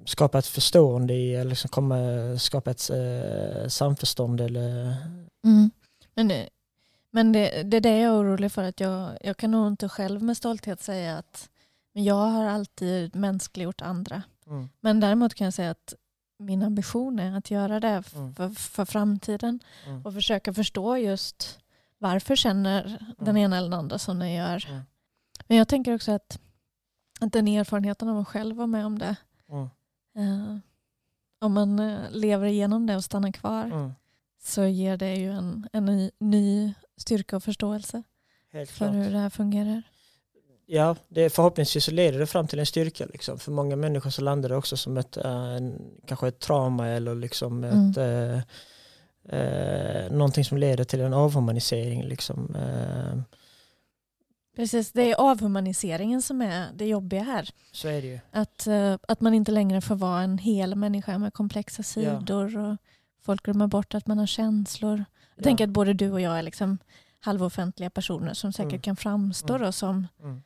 skapa ett förstående i eller liksom komma, skapa ett eh, samförstånd eller mm. Men eh, men det, det är det jag är orolig för. att jag, jag kan nog inte själv med stolthet säga att men jag har alltid mänskliggjort andra. Mm. Men däremot kan jag säga att min ambition är att göra det mm. för, för framtiden mm. och försöka förstå just varför känner mm. den ena eller den andra som den gör. Mm. Men jag tänker också att, att den erfarenheten av att själv vara med om det, uh, om man uh, lever igenom det och stannar kvar, så ger det ju en, en ny, ny styrka och förståelse Helt för klart. hur det här fungerar. Ja, det, förhoppningsvis så leder det fram till en styrka. Liksom. För många människor så landar det också som ett, äh, kanske ett trauma eller liksom mm. ett, äh, äh, någonting som leder till en avhumanisering. Liksom. Äh. Precis, det är avhumaniseringen som är det jobbiga här. Så är det ju. Att, att man inte längre får vara en hel människa med komplexa sidor. Ja. Och folk glömmer bort att man har känslor. Jag ja. tänker att både du och jag är liksom halvoffentliga personer som säkert mm. kan framstå mm. som mm.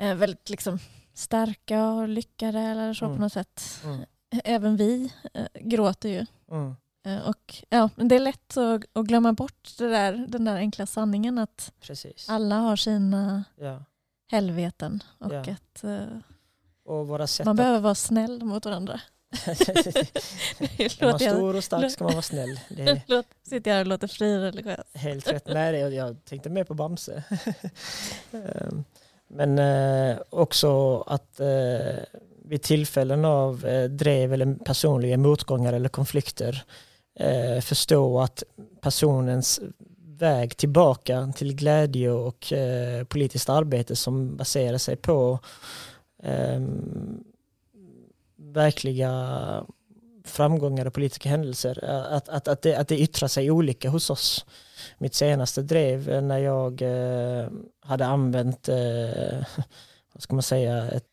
Eh, väldigt liksom starka och lyckade eller så på mm. något sätt. Mm. Även vi eh, gråter ju. Mm. Eh, och, ja, det är lätt att, att, glömma bort det där, den där enkla sanningen att Precis. alla har sina ja. helveten och ja. att uh, och man behöver vara snäll mot varandra. [laughs] är man stor och stark ska man vara snäll. Det [laughs] Låt, sitter jag och låter frireligiös. Helt rätt. [laughs] Nej, jag tänkte mer på Bamse. Ehm, men eh, också att eh, vid tillfällen av eh, drev eller personliga motgångar eller konflikter förstå att personens väg tillbaka till glädje och politiskt arbete som baserar sig på ehm, verkliga framgångar och politiska händelser. Eh, att, att, att, det, att det yttrar sig olika hos oss. Mitt senaste drev eh, när jag eh, hade använt, eh, [laughs] vad ska man säga, ett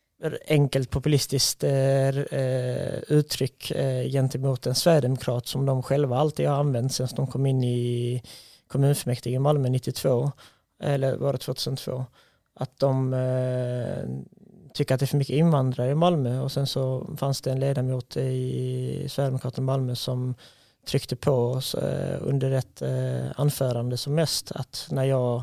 enkelt populistiskt eh, eh, uttryck eh, gentemot en sverigedemokrat som de själva alltid har använt sedan de kom in i kommunfullmäktige i Malmö 92, eller var det 2002, att de eh, tycker att det är för mycket invandrare i Malmö. Och sen så fanns det en ledamot i Sverigedemokraterna i Malmö som tryckte på oss eh, under ett eh, anförande som mest att när jag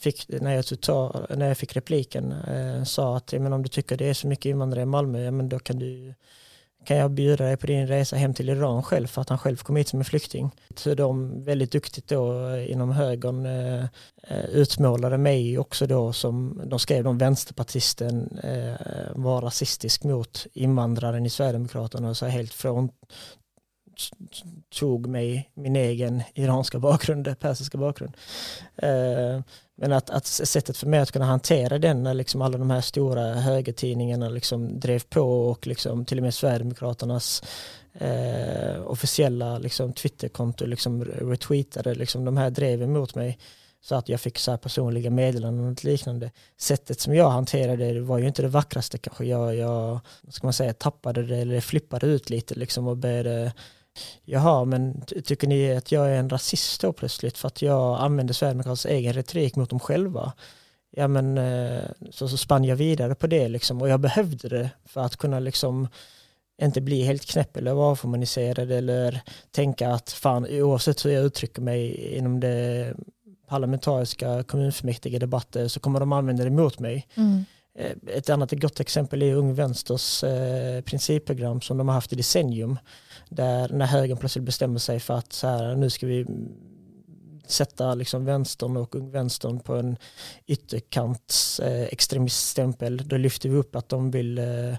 fick, när jag, ta, när jag fick repliken eh, sa att men om du tycker det är så mycket invandrare i Malmö, ja, men då kan du kan jag bjuda dig på din resa hem till Iran själv för att han själv kom hit som en flykting. Så de väldigt duktigt då eh, inom högern eh, eh, utmålade mig också då som, de skrev om vänsterpartisten eh, var rasistisk mot invandraren i Sverigedemokraterna och så helt från tog mig min egen iranska bakgrund, persiska bakgrund. Eh, men att, att sättet för mig att kunna hantera den när liksom alla de här stora högertidningarna liksom drev på och liksom till och med Sverigedemokraternas eh, officiella liksom Twitterkonto liksom retweetade liksom de här dreven mot mig så att jag fick så personliga meddelanden och liknande. Sättet som jag hanterade det var ju inte det vackraste kanske. Jag, jag ska man säga, tappade det eller flippade ut lite liksom och började Jaha, men tycker ni att jag är en rasist då plötsligt för att jag använder Sverigedemokraternas egen retorik mot dem själva? ja men eh, så, så spann jag vidare på det liksom och jag behövde det för att kunna liksom inte bli helt knäpp eller avhumaniserad eller tänka att fan oavsett hur jag uttrycker mig inom det parlamentariska kommunfullmäktige debatter så kommer de använda det emot mig. Mm. Eh, ett annat gott exempel är Ung Vänsters eh, principprogram som de har haft i decennium. Där när högern plötsligt bestämmer sig för att så här, nu ska vi sätta liksom vänstern och Ung Vänstern på en ytterkants eh, extremiststämpel. Då lyfter vi upp att de vill eh,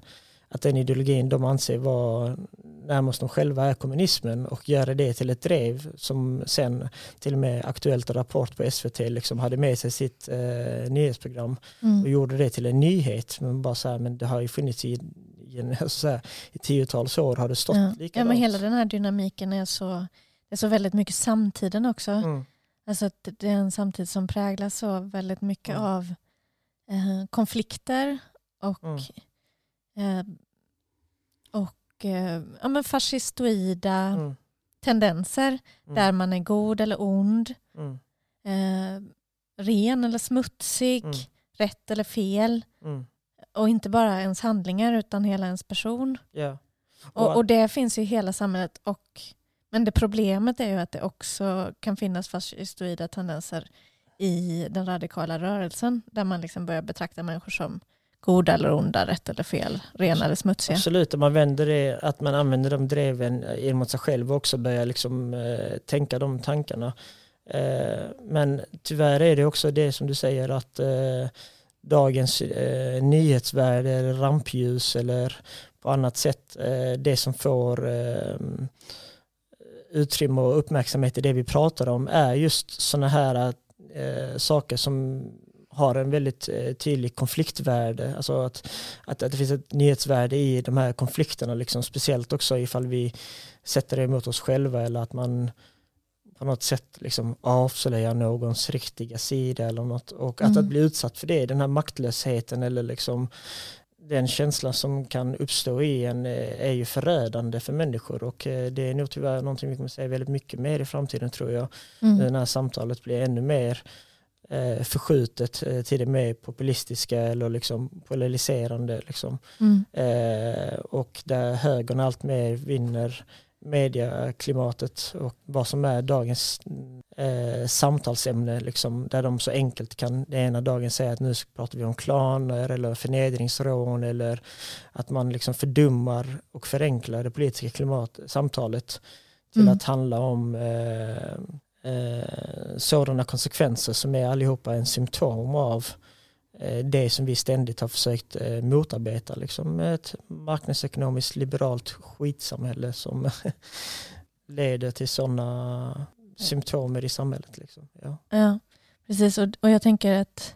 att den ideologin de anser vara närmast de själva är kommunismen och göra det till ett drev som sen till och med Aktuellt Rapport på SVT liksom hade med sig sitt eh, nyhetsprogram mm. och gjorde det till en nyhet. Men bara så här, men det har ju funnits i, i, [laughs] alltså här, i tiotals år har det stått ja. likadant. Ja men hela den här dynamiken är så, det är så väldigt mycket samtiden också. Mm. Alltså det är en samtid som präglas av väldigt mycket mm. av eh, konflikter och mm. Eh, och eh, ja, men fascistoida mm. tendenser mm. där man är god eller ond, mm. eh, ren eller smutsig, mm. rätt eller fel. Mm. Och inte bara ens handlingar utan hela ens person. Yeah. Och, och, det finns i hela samhället. Och, men det problemet är ju att det också kan finnas fascistoida tendenser i den radikala rörelsen där man liksom börjar betrakta människor som goda eller onda, rätt eller fel, rena eller smutsiga. Absolut, och man vänder det, att man använder de dreven eh, mot sig själv och också börjar liksom, eh, tänka de tankarna. Eh, men tyvärr är det också det som du säger att eh, dagens eh, nyhetsvärde eller rampljus eller på annat sätt eh, det som får eh, utrymme och uppmärksamhet i det vi pratar om är just sådana här eh, saker som har en väldigt eh, tydlig konfliktvärde. Alltså att, att, att, det finns ett nyhetsvärde i de här konflikterna, liksom, speciellt också ifall vi sätter det emot oss själva eller att man på något sätt liksom avslöjar någons riktiga sida eller något. Och att, mm. att bli utsatt för det, den här maktlösheten eller liksom den känslan som kan uppstå i en eh, är ju förödande för människor och eh, det är nog tyvärr någonting vi kommer säga väldigt mycket mer i framtiden tror jag. Mm. När samtalet blir ännu mer eh, förskjutet eh, till det mer populistiska eller liksom polariserande. Liksom. Mm. Eh, och där högern allt mer vinner medieklimatet och vad som är dagens eh, samtalsämne, liksom, där de så enkelt kan den ena dagen säga att nu pratar vi om klaner eller förnedringsrån eller att man liksom fördummar och förenklar det politiska klimat, samtalet till mm. att handla om eh, eh, sådana konsekvenser som är allihopa en symptom av eh, det som vi ständigt har försökt eh, motarbeta, liksom ett marknadsekonomiskt liberalt skitsamhälle som [laughs] leder till sådana symptomer i samhället. Liksom. Ja. ja, precis. Och, och jag tänker att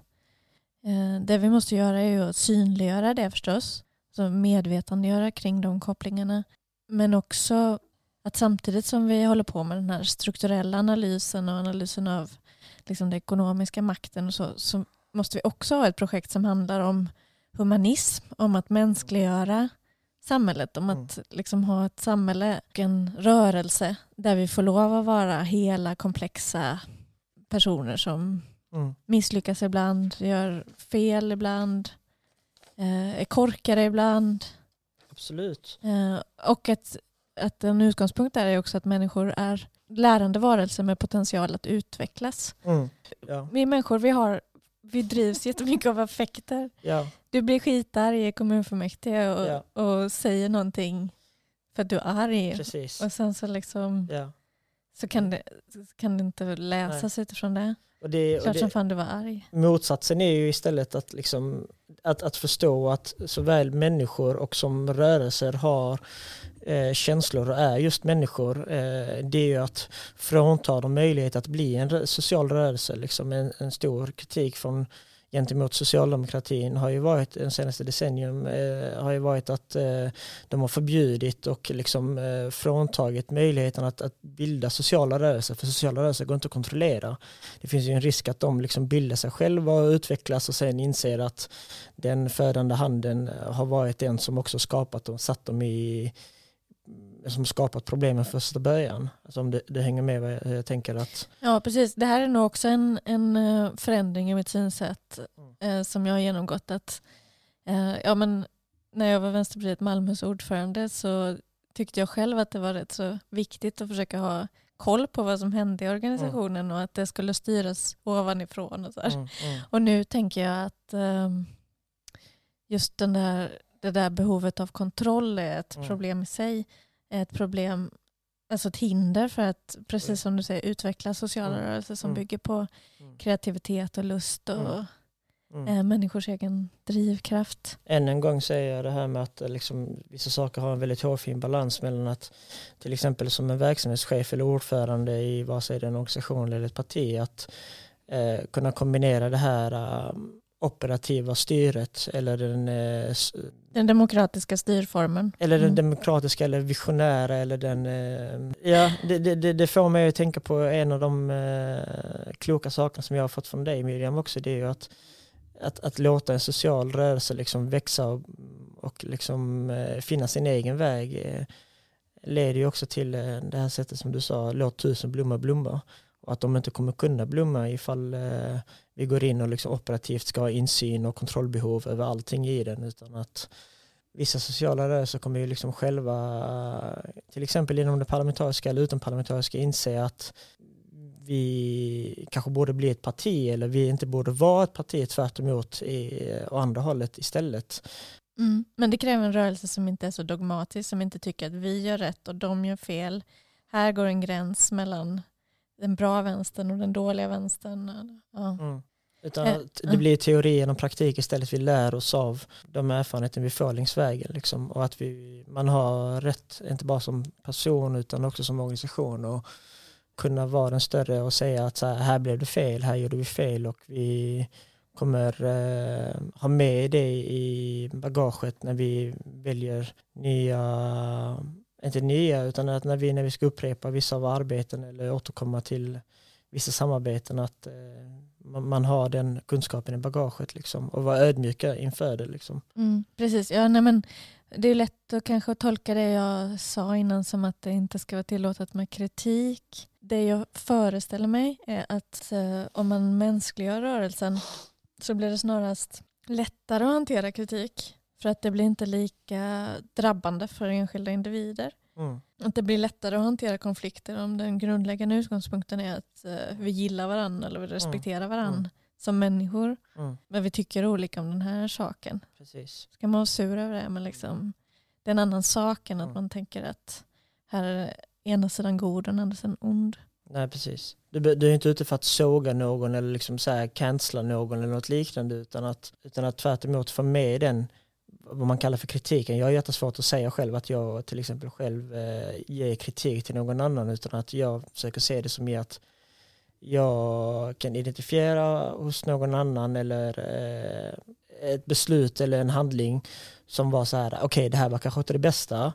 eh, det vi måste göra är ju att synliggöra det förstås. Så medvetandegöra kring de kopplingarna. Men också att samtidigt som vi håller på med den här strukturella analysen och analysen av liksom den ekonomiska makten och så, så måste vi också ha ett projekt som handlar om humanism, om att mänskliggöra samhället, om att mm. liksom ha ett samhälle och en rörelse där vi får lov att vara hela komplexa personer som mm. misslyckas ibland, gör fel ibland, eh, är korkade ibland. Absolut. Eh, och att att en utgångspunkt där är också att människor är lärande varelser med potential att utvecklas. Mm. Ja. Vi människor vi, har, vi drivs [laughs] jättemycket av affekter. Ja. Du blir skitarg i kommunfullmäktige och, ja. och säger någonting för att du är arg. Precis. Och sen så, liksom, ja. så kan det, kan det inte läsas Nej. utifrån det. Och det, Klart och det, som fan du var arg. Motsatsen är ju istället att, liksom, att, att förstå att såväl människor och som rörelser har eh, känslor och är just människor. Eh, det är ju att frånta dem möjlighet att bli en social rörelse. Liksom en, en stor kritik från gentemot socialdemokratin har ju varit den senaste decennium eh, har ju varit att eh, de har förbjudit och liksom eh, fråntagit möjligheten att, att, bilda sociala rörelser för sociala rörelser går inte att kontrollera. Det finns ju en risk att de liksom bildar sig själva och utvecklas och sen inser att den födande handen har varit den som också skapat och satt dem i som skapat problemen första början. Alltså om det, det hänger med vad jag, jag, tänker att... Ja precis, det här är nog också en, en eh, förändring i mitt synsätt mm. eh, som jag har genomgått. Att, eh, ja, men när jag var Vänsterpartiet Malmös ordförande så tyckte jag själv att det var rätt så viktigt att försöka ha koll på vad som hände i organisationen mm. och att det skulle styras ovanifrån. Och, så mm, mm. och nu tänker jag att um, just den där, det där behovet av kontroll är ett mm. problem i sig. Ett problem, alltså ett hinder för att, precis mm. som du säger, utveckla sociala mm. rörelser som bygger på kreativitet och lust och Mm. Eh, människors egen drivkraft. Än en gång säger jag det här med att eh, liksom, vissa saker har en väldigt hårfin balans mellan att till exempel som en verksamhetschef eller ordförande i vad säger det en organisation eller ett parti att eh, kunna kombinera det här uh, operativa styret eller den, uh, den demokratiska styrformen. Eller den mm. demokratiska eller visionära eller den, uh, ja det, det, det, får mig att tänka på en av de kloka sakerna som jag har fått från dig Miriam också, det är ju att att, att låta en social rörelse liksom växa och, och liksom, eh, finna sin egen väg eh, leder ju också till eh, det här sättet som du sa, låt tusen blommor blomma. Och att de inte kommer kunna blomma ifall eh, vi går in och liksom operativt ska ha insyn och kontrollbehov över allting i den utan att vissa sociala rörelser kommer ju liksom själva, till exempel inom det parlamentariska eller utomparlamentariska, inse att vi kanske borde bli ett parti eller vi inte borde vara ett parti tvärt emot i, eh, och andra hållet istället. Mm. Men det kräver en rörelse som inte är så dogmatisk, som inte tycker att vi gör rätt och de gör fel. Här går en gräns mellan den bra vänstern och den dåliga vänstern. Ja. Mm. Utan eh, att det blir teori genom praktik istället. Vi lär oss av de erfarenheter vi får längs vägen. Liksom. Och att vi, man har rätt, inte bara som person utan också som organisation. Och kunna vara den större och säga att så här, här blev det fel, här gjorde vi fel och vi kommer eh, ha med det i bagaget när vi väljer nya, inte nya, utan att när vi, när vi ska upprepa vissa av arbeten eller återkomma till vissa samarbeten att eh, man, man, har den kunskapen i bagaget liksom, och vara ödmjuka inför det. Liksom. Mm, precis, ja, nej, men det är lätt att kanske tolka det jag sa innan som att det inte ska vara tillåtet med kritik det jag föreställer mig är att eh, om man mänskliggör rörelsen så blir det snarast lättare att hantera kritik för att det blir inte lika drabbande för enskilda individer. Mm. Att det blir lättare att hantera konflikter om den grundläggande utgångspunkten är att eh, vi gillar varandra eller vi respekterar mm. varandra mm. som människor. Mm. Men vi tycker olika om den här saken. Precis. Ska man vara sur över det men liksom, det är en annan sak än att mm. man tänker att här är ena sidan god och den andra sidan ond. Nej precis. Du, du är inte ute för att såga någon eller liksom så här cancella någon eller något liknande utan att, utan att tvärt emot få med den vad man kallar för kritiken. Jag har jättesvårt att säga själv att jag till exempel själv eh, ger kritik till någon annan utan att jag försöker se det som i att jag kan identifiera hos någon annan eller eh, ett beslut eller en handling som var så här, okej okay, det här var kanske inte det bästa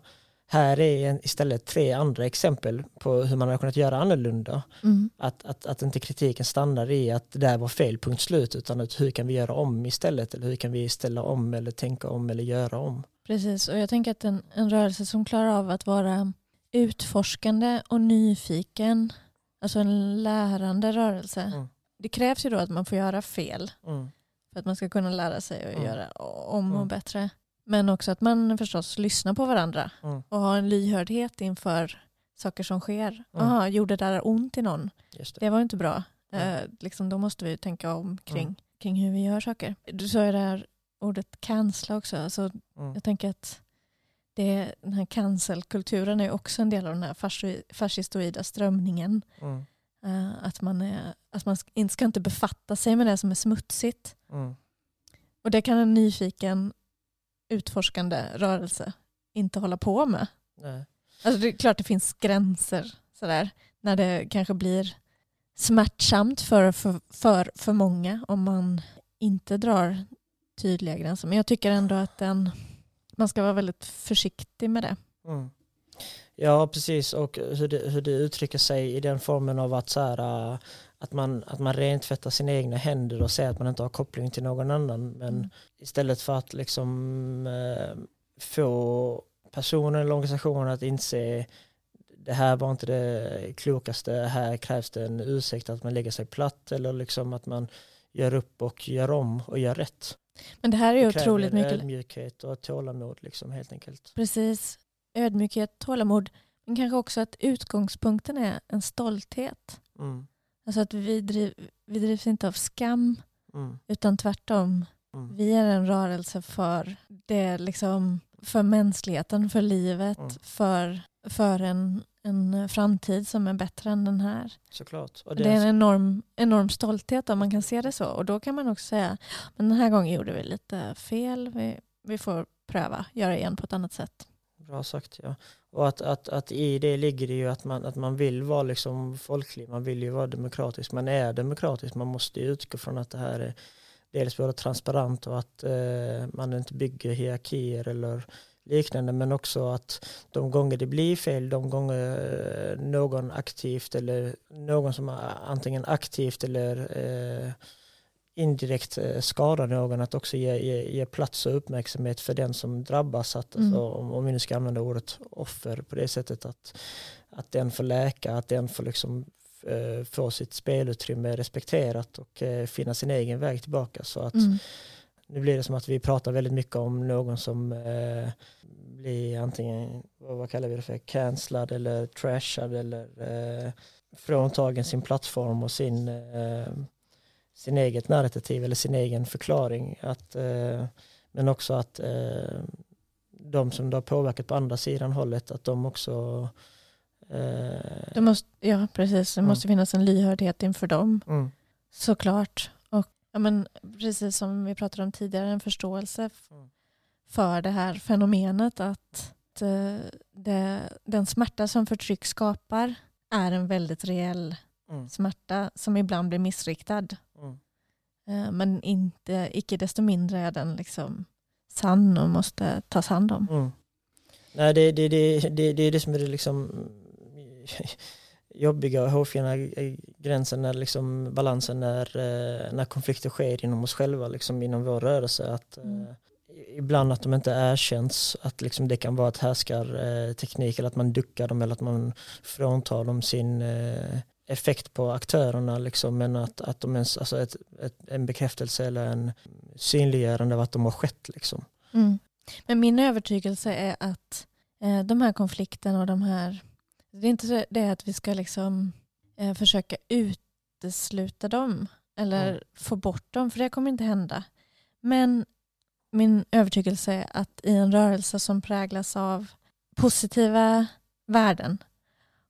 här är istället tre andra exempel på hur man har kunnat göra annorlunda. Mm. Att, att, att inte kritiken stannar i att det där var fel, punkt slut, utan att hur kan vi göra om istället? Eller hur kan vi ställa om eller tänka om eller göra om? Precis, och jag tänker att en, en rörelse som klarar av att vara utforskande och nyfiken, alltså en lärande rörelse, mm. det krävs ju då att man får göra fel. Mm. För att man ska kunna lära sig att mm. göra om och mm. bättre. Men också att man förstås lyssnar på varandra mm. och har en lyhördhet inför saker som sker. Mm. gjorde det där ont i någon? Det. det. var inte bra. Mm. Eh, liksom, då måste vi tänka om kring, mm. kring hur vi gör saker. Du sa ju det här ordet cancella också. Alltså, mm. Jag tänker att det, den här cancelkulturen är också en del av den här fascistoida strömningen. Mm. Uh, att man, är, att man inte ska inte befatta sig med det som är smutsigt. Mm. Och det kan en nyfiken utforskande rörelse inte hålla på med. Nej. Alltså det är klart det finns gränser sådär, när det kanske blir smärtsamt för, för, för, för många om man inte drar tydliga gränser. Men jag tycker ändå att den, man ska vara väldigt försiktig med det. Mm. Ja, precis. Och hur det, hur det uttrycker sig i den formen av att, så här, äh, att, man, att man rentvättar sina egna händer och säger att man inte har koppling till någon annan. Men mm. istället för att liksom äh, få personen eller organisationen att inse det här var inte det klokaste, här krävs det en ursäkt att man lägger sig platt eller liksom att man gör upp och gör om och gör rätt. Men det här är ju otroligt mycket. ödmjukhet och tålamod liksom helt enkelt. Precis. Ödmjukhet, tålamod. Men kanske också att utgångspunkten är en stolthet. Mm. Alltså att vi, driv, vi drivs inte av skam Mm. utan tvärtom. Mm. Vi är en rörelse för det liksom för mänskligheten, för livet, Mm. för, för en, en framtid som är bättre än den här. Såklart. Och Det är en enorm, enorm stolthet om man kan se det så. Och då kan man också säga, men den här gången gjorde vi lite fel. Vi, vi får pröva, göra igen på ett annat sätt. Bra sagt ja. Och att, att, att i det ligger det ju att man, att man vill vara liksom folklig, man vill ju vara demokratisk, man är demokratisk, man måste ju utgå från att det här är dels både transparent och att eh, man inte bygger hierarkier eller liknande men också att de gånger det blir fel, de gånger eh, någon aktivt eller någon som antingen aktivt eller eh, indirekt eh, skadar någon att också ge, ge, ge plats och uppmärksamhet för den som drabbas. Att, Mm. alltså, om, om vi nu ska använda ordet offer på det sättet att, att den får läka, att den får liksom eh, få sitt spelutrymme respekterat och eh, finna sin egen väg tillbaka. Så att Mm. nu blir det som att vi pratar väldigt mycket om någon som eh, blir antingen, vad, vad kallar vi det för, cancellad eller trashad eller eh, fråntagen sin plattform och sin, eh, sin eget narrativ eller sin egen förklaring. Att, eh, men också att eh, de som det har påverkat på andra sidan hållet, att de också eh, Det måste, ja, precis. Det Mm. måste finnas en lyhördhet inför dem, mm, såklart. Och, ja, men, precis som vi pratade om tidigare, en förståelse Mm. för det här fenomenet att eh, det, den smärta som förtryck skapar är en väldigt reell mm, smärta som ibland blir missriktad. Eh, Men inte, icke desto mindre är den liksom sann och måste tas hand om. Mm. Nej, det, det, det, det, det är det som är det liksom [laughs] jobbiga och hårfina gränsen när liksom balansen när, eh, när konflikter sker inom oss själva, liksom inom vår rörelse. Att, eh, Mm. Ibland att de inte erkänns, att liksom det kan vara ett härskarteknik eller att man duckar dem eller att man fråntar dem sin eh, effekt på aktörerna. Liksom, men att, att de ens, alltså ett, ett, en bekräftelse eller en synliggörande av att de har skett. Liksom. Mm. Men min övertygelse är att eh, de här konflikterna och de här... Det är inte det att vi ska liksom eh, försöka utesluta dem eller Mm. få bort dem, för det kommer inte hända. Men min övertygelse är att i en rörelse som präglas av positiva värden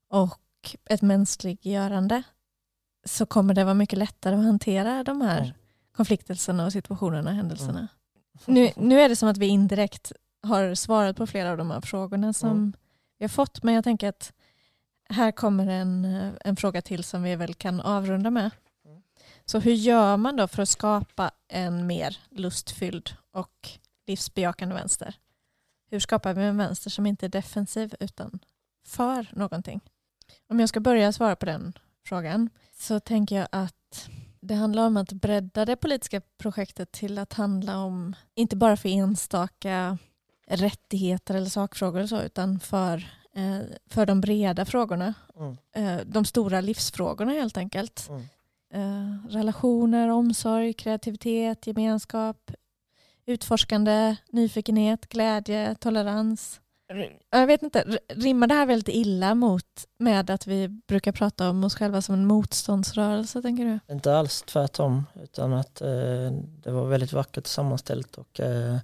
och ett mänskliggörande så kommer det vara mycket lättare att hantera de här Mm. konfliktelserna och situationerna och händelserna. Nu, nu är det som att vi indirekt har svarat på flera av de här frågorna som Mm. vi har fått. Men jag tänker att här kommer en, en fråga till som vi väl kan avrunda med. Mm. Så hur gör man då för att skapa en mer lustfylld och livsbejakande vänster? Hur skapar vi en vänster som inte är defensiv utan för någonting? Om jag ska börja svara på den frågan så tänker jag att det handlar om att bredda det politiska projektet till att handla om, inte bara för enstaka rättigheter eller sakfrågor och så, utan för, eh, för de breda frågorna. Mm. Eh, de stora livsfrågorna helt enkelt. Mm. Eh, relationer, omsorg, kreativitet, gemenskap, utforskande, nyfikenhet, glädje, tolerans. Jag vet inte, rimmar det här väldigt illa mot med att vi brukar prata om oss själva som en motståndsrörelse, tänker du? Inte alls tvärtom, utan att eh, det var väldigt vackert sammanställt och eh,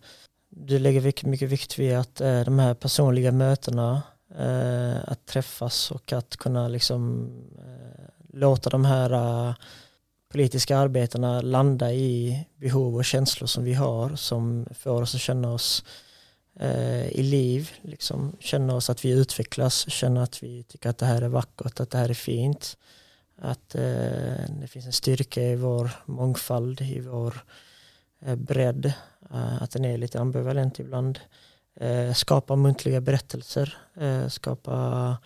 du lägger mycket, mycket vikt vid att eh, de här personliga mötena, eh, att träffas och att kunna liksom eh, låta de här eh, politiska arbetena landa i behov och känslor som vi har som får oss att känna oss eh, Eh, i liv, liksom, känna oss att vi utvecklas, känna att vi tycker att det här är vackert, att det här är fint. Att eh, det finns en styrka i vår mångfald, i vår eh, bredd, eh, att den är lite ambivalent ibland. Eh, skapa muntliga berättelser, eh, skapa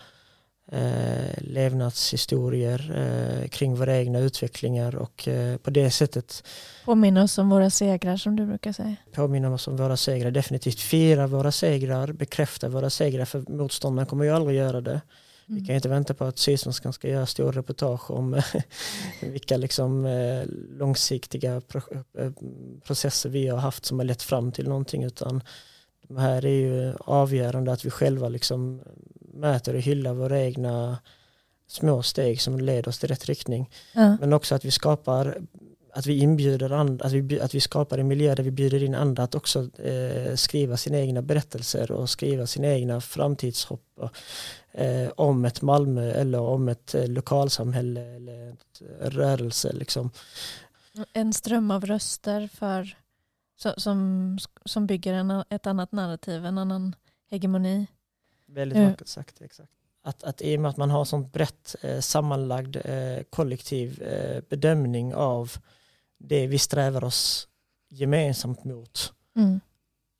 eh, levnadshistorier eh, kring våra egna utvecklingar och eh, på det sättet Påminna oss om våra segrar som du brukar säga. påminna oss om våra segrar, definitivt fira våra segrar, bekräfta våra segrar för motståndaren kommer ju aldrig göra det. Vi Mm. kan ju inte vänta på att Sydsvenskan ska göra stora reportage om [laughs] vilka liksom, eh, långsiktiga pro eh, processer vi har haft som har lett fram till någonting utan de här är ju avgörande att vi själva liksom mäter och hyllar våra egna små steg som leder oss till rätt riktning. Ja. Men också att vi skapar att vi inbjuder andra, att vi, att vi skapar en miljö där vi bjuder in andra att också eh, skriva sina egna berättelser och skriva sina egna framtidshopp eh, om ett Malmö eller om ett eh, lokalsamhälle eller ett eh, rörelse. Liksom. En ström av röster för, som, som bygger en, ett annat narrativ, en annan hegemoni. Väldigt Ja. vackert sagt. Exakt. Att, att i och med att man har sånt brett eh, sammanlagd eh, kollektiv eh, bedömning av det vi strävar oss gemensamt mot Mm.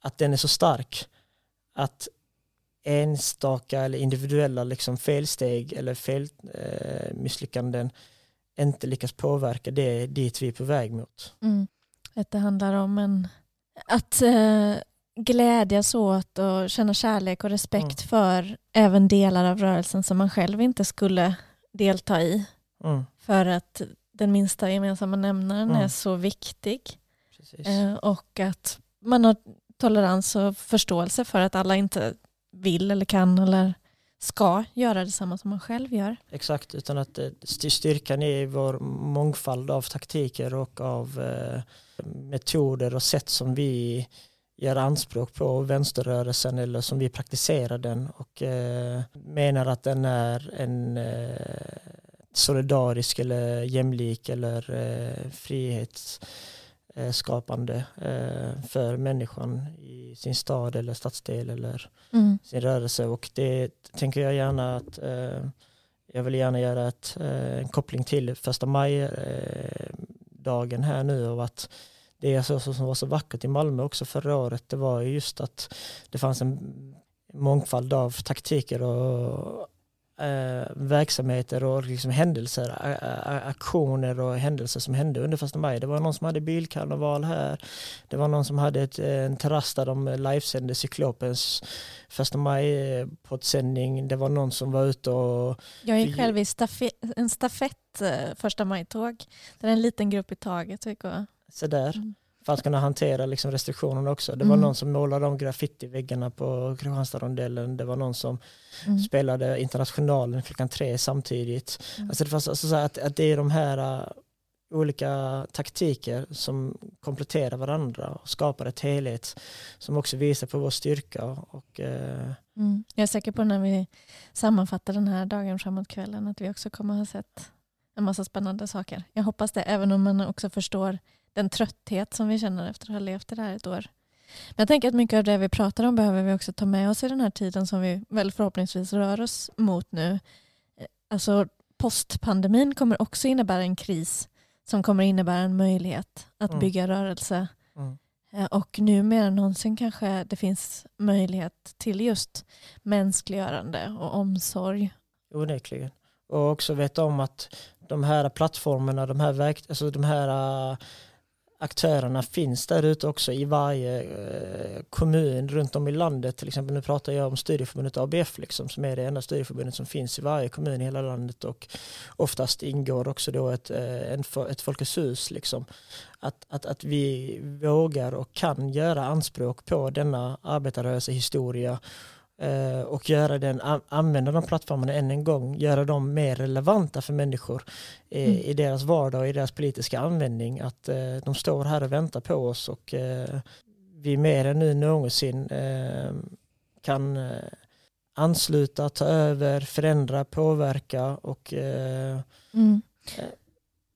att den är så stark att enstaka eller individuella liksom felsteg eller felmisslyckanden eh, misslyckanden inte lyckas påverka det dit vi är på väg mot. Mm. Att det handlar om en, att eh, glädjas åt och känna kärlek och respekt för även delar av rörelsen som man själv inte skulle delta i. Mm, För att den minsta gemensamma nämnaren Mm. är så viktig. Eh, och att man har tolerans och förståelse för att alla inte vill eller kan eller ska göra detsamma som man själv gör. Exakt, utan att st- styrkan är vår mångfald av taktiker och av eh, metoder och sätt som vi gör anspråk på vänsterrörelsen eller som vi praktiserar den och eh, menar att den är en eh, solidarisk eller jämlik eller eh, frihetsskapande eh, för människan i sin stad eller stadsdel eller Mm. sin rörelse och det tänker jag gärna att eh, jag vill gärna göra ett, eh, en koppling till första maj dagen här nu och att det är så, så som var så vackert i Malmö också förra året det var ju just att det fanns en mångfald av taktiker och eh, verksamheter och liksom händelser, aktioner och händelser som hände under första maj. Det var någon som hade bilkarneval här. Det var någon som hade ett, en terrass där de livesände Cyklopens första maj eh, på ett sändning. Det var någon som var ute och Jag gick själv i stafe- en stafett eh, första maj-tåg. Där en liten grupp i taget gick och... så där Mm. för att kunna hantera liksom restriktionerna också. Det var Mm. någon som målade om graffiti-väggarna på Kristianstadsrondellen. Det var någon som Mm. spelade Internationalen klockan tre samtidigt. Mm. Alltså det, fanns, alltså att, att det är de här uh, olika taktiker som kompletterar varandra och skapar ett helhet som också visar på vår styrka. Och, eh, Mm. Jag är säker på när vi sammanfattar den här dagen framåt kvällen att vi också kommer ha sett en massa spännande saker. Jag hoppas det, även om man också förstår den trötthet som vi känner efter att ha levt det här ett år. Men jag tänker att mycket av det vi pratar om behöver vi också ta med oss i den här tiden som vi väl förhoppningsvis rör oss mot nu. Eh, Alltså postpandemin kommer också innebära en kris som kommer innebära en möjlighet att Mm. bygga rörelse mm, Eh, Och nu mer än någonsin kanske det finns möjlighet till just mänskliggörande och omsorg. onekligen. Och också veta om att de här plattformarna, de här, verk, alltså de här aktörerna finns där ute också i varje eh, kommun runt om i landet. Till exempel nu pratar jag om studieförbundet ABF liksom, som är det enda studieförbundet som finns i varje kommun i hela landet och oftast ingår också då ett, eh, en, ett Folkets hus. Liksom. Att, att, att vi vågar och kan göra anspråk på denna arbetarrörelsehistoria och göra den, använda de plattformarna än en gång, göra dem mer relevanta för människor eh, Mm. i deras vardag och i deras politiska användning. Att eh, de står här och väntar på oss och eh, vi mer än nu någonsin eh, kan eh, ansluta, ta över, förändra, påverka och eh, Mm.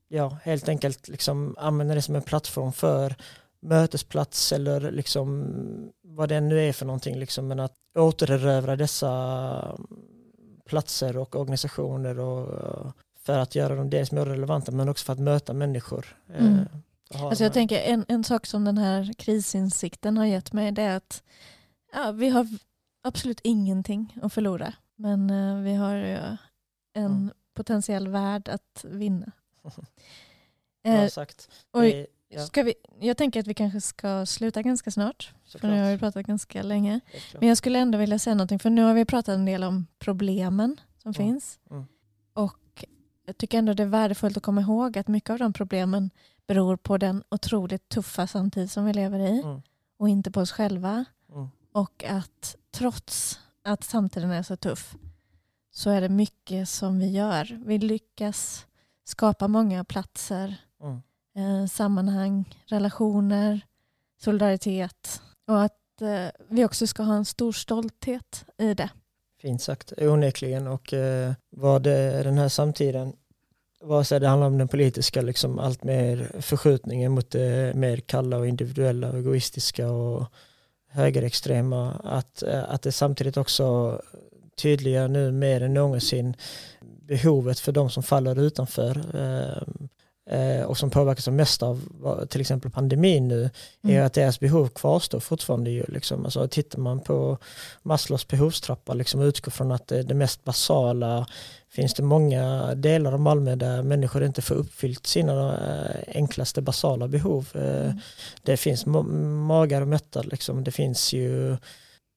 ja, helt enkelt liksom använda det som en plattform för mötesplats eller liksom vad det nu är för någonting. Liksom, men att återerövra dessa platser och organisationer och för att göra dem dels mer relevanta men också för att möta människor. Eh, Mm. Alltså jag tänker en, en sak som den här krisinsikten har gett mig det är att ja, vi har absolut ingenting att förlora. Men eh, vi har ju potentiell värd att vinna. [laughs] Eh, sagt. Det- ja, ska vi, jag tänker att vi kanske ska sluta ganska snart. För nu har vi pratat ganska länge. Men jag skulle ändå vilja säga någonting. För nu har vi pratat en del om problemen som Mm. finns. Mm. Och jag tycker ändå det är värdefullt att komma ihåg att mycket av de problemen beror på den otroligt tuffa samtid som vi lever i. Mm. Och inte på oss själva. Mm. Och att trots att samtiden är så tuff så är det mycket som vi gör. Vi lyckas skapa många platser, Mm eh, sammanhang, relationer, solidaritet och att eh, vi också ska ha en stor stolthet i det. Fint sagt, onekligen. Och eh, vad det, den här samtiden, vare sig det handlar om den politiska, liksom allt mer förskjutningen mot det mer kalla och individuella och egoistiska och högerextrema, att, eh, att det samtidigt också tydliggör nu mer än någonsin behovet för de som faller utanför eh, och som påverkas som mest av till exempel pandemin nu är Mm. att deras behov kvarstår fortfarande. Ju, liksom. alltså, tittar man på Maslows behovstrappa liksom, och utgår från att det, det mest basala finns det många delar av Malmö där människor inte får uppfyllt sina eh, enklaste basala behov. Eh, Mm. Det finns ma- magar och mättad, liksom. det finns ju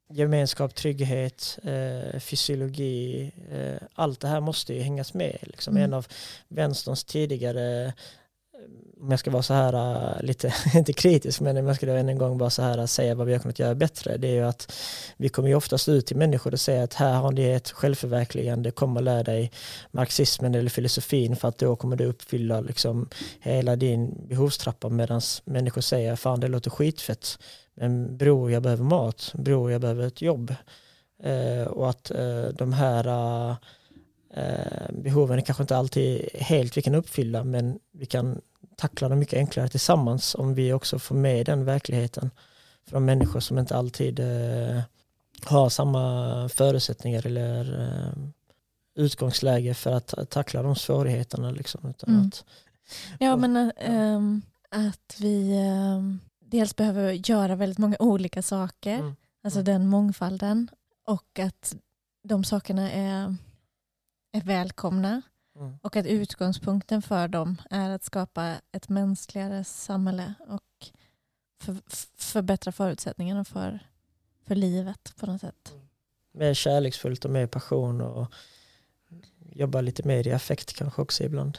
gemenskap, trygghet, eh, fysiologi, eh, allt det här måste ju hängas med. Liksom. Mm. En av vänsterns tidigare, om jag ska vara så här äh, lite, [laughs] inte kritisk, men om jag ska då än en gång bara så här äh, säga vad vi har kunnat göra bättre, det är ju att vi kommer ju oftast ut till människor och säger att här har ni ett självförverkligande, kom och lär dig marxismen eller filosofin för att då kommer du uppfylla liksom hela din behovstrappa medan människor säger fan det låter skitfett men bror jag behöver mat, bror jag behöver ett jobb. Eh, och att eh, de här äh, eh, behoven kanske inte alltid helt vi kan uppfylla men vi kan tackla dem mycket enklare tillsammans om vi också får med den verkligheten de människor som inte alltid eh, har samma förutsättningar eller eh, utgångsläge för att tackla de svårigheterna. Liksom, utan Mm. att, Ja, men äh, ehm, att vi ehm, dels behöver göra väldigt många olika saker, Mm. alltså Mm. den mångfalden, och att de sakerna är, är välkomna mm, och att utgångspunkten för dem är att skapa ett mänskligare samhälle och för, förbättra förutsättningarna för, för livet på något sätt. mer kärleksfullt och mer passion och jobba lite mer i affekt kanske också ibland.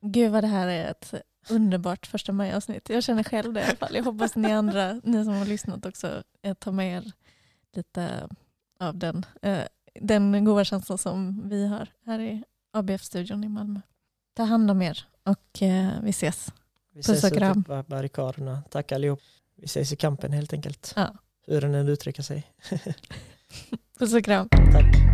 Gud vad det här är ett underbart första maj-avsnitt. Jag känner själv det i alla fall. Jag hoppas ni andra, ni som har lyssnat också, eh, tar med er lite av den, eh, den goda känslan som vi har här i ABF-studion i Malmö. Ta hand om er och eh, vi ses. Vi Puss och ses ute kram. på barrikaderna. Tack allihop. Vi ses i kampen helt enkelt. Ja. Hur den än uttrycker sig. [laughs] Puss och kram. Tack.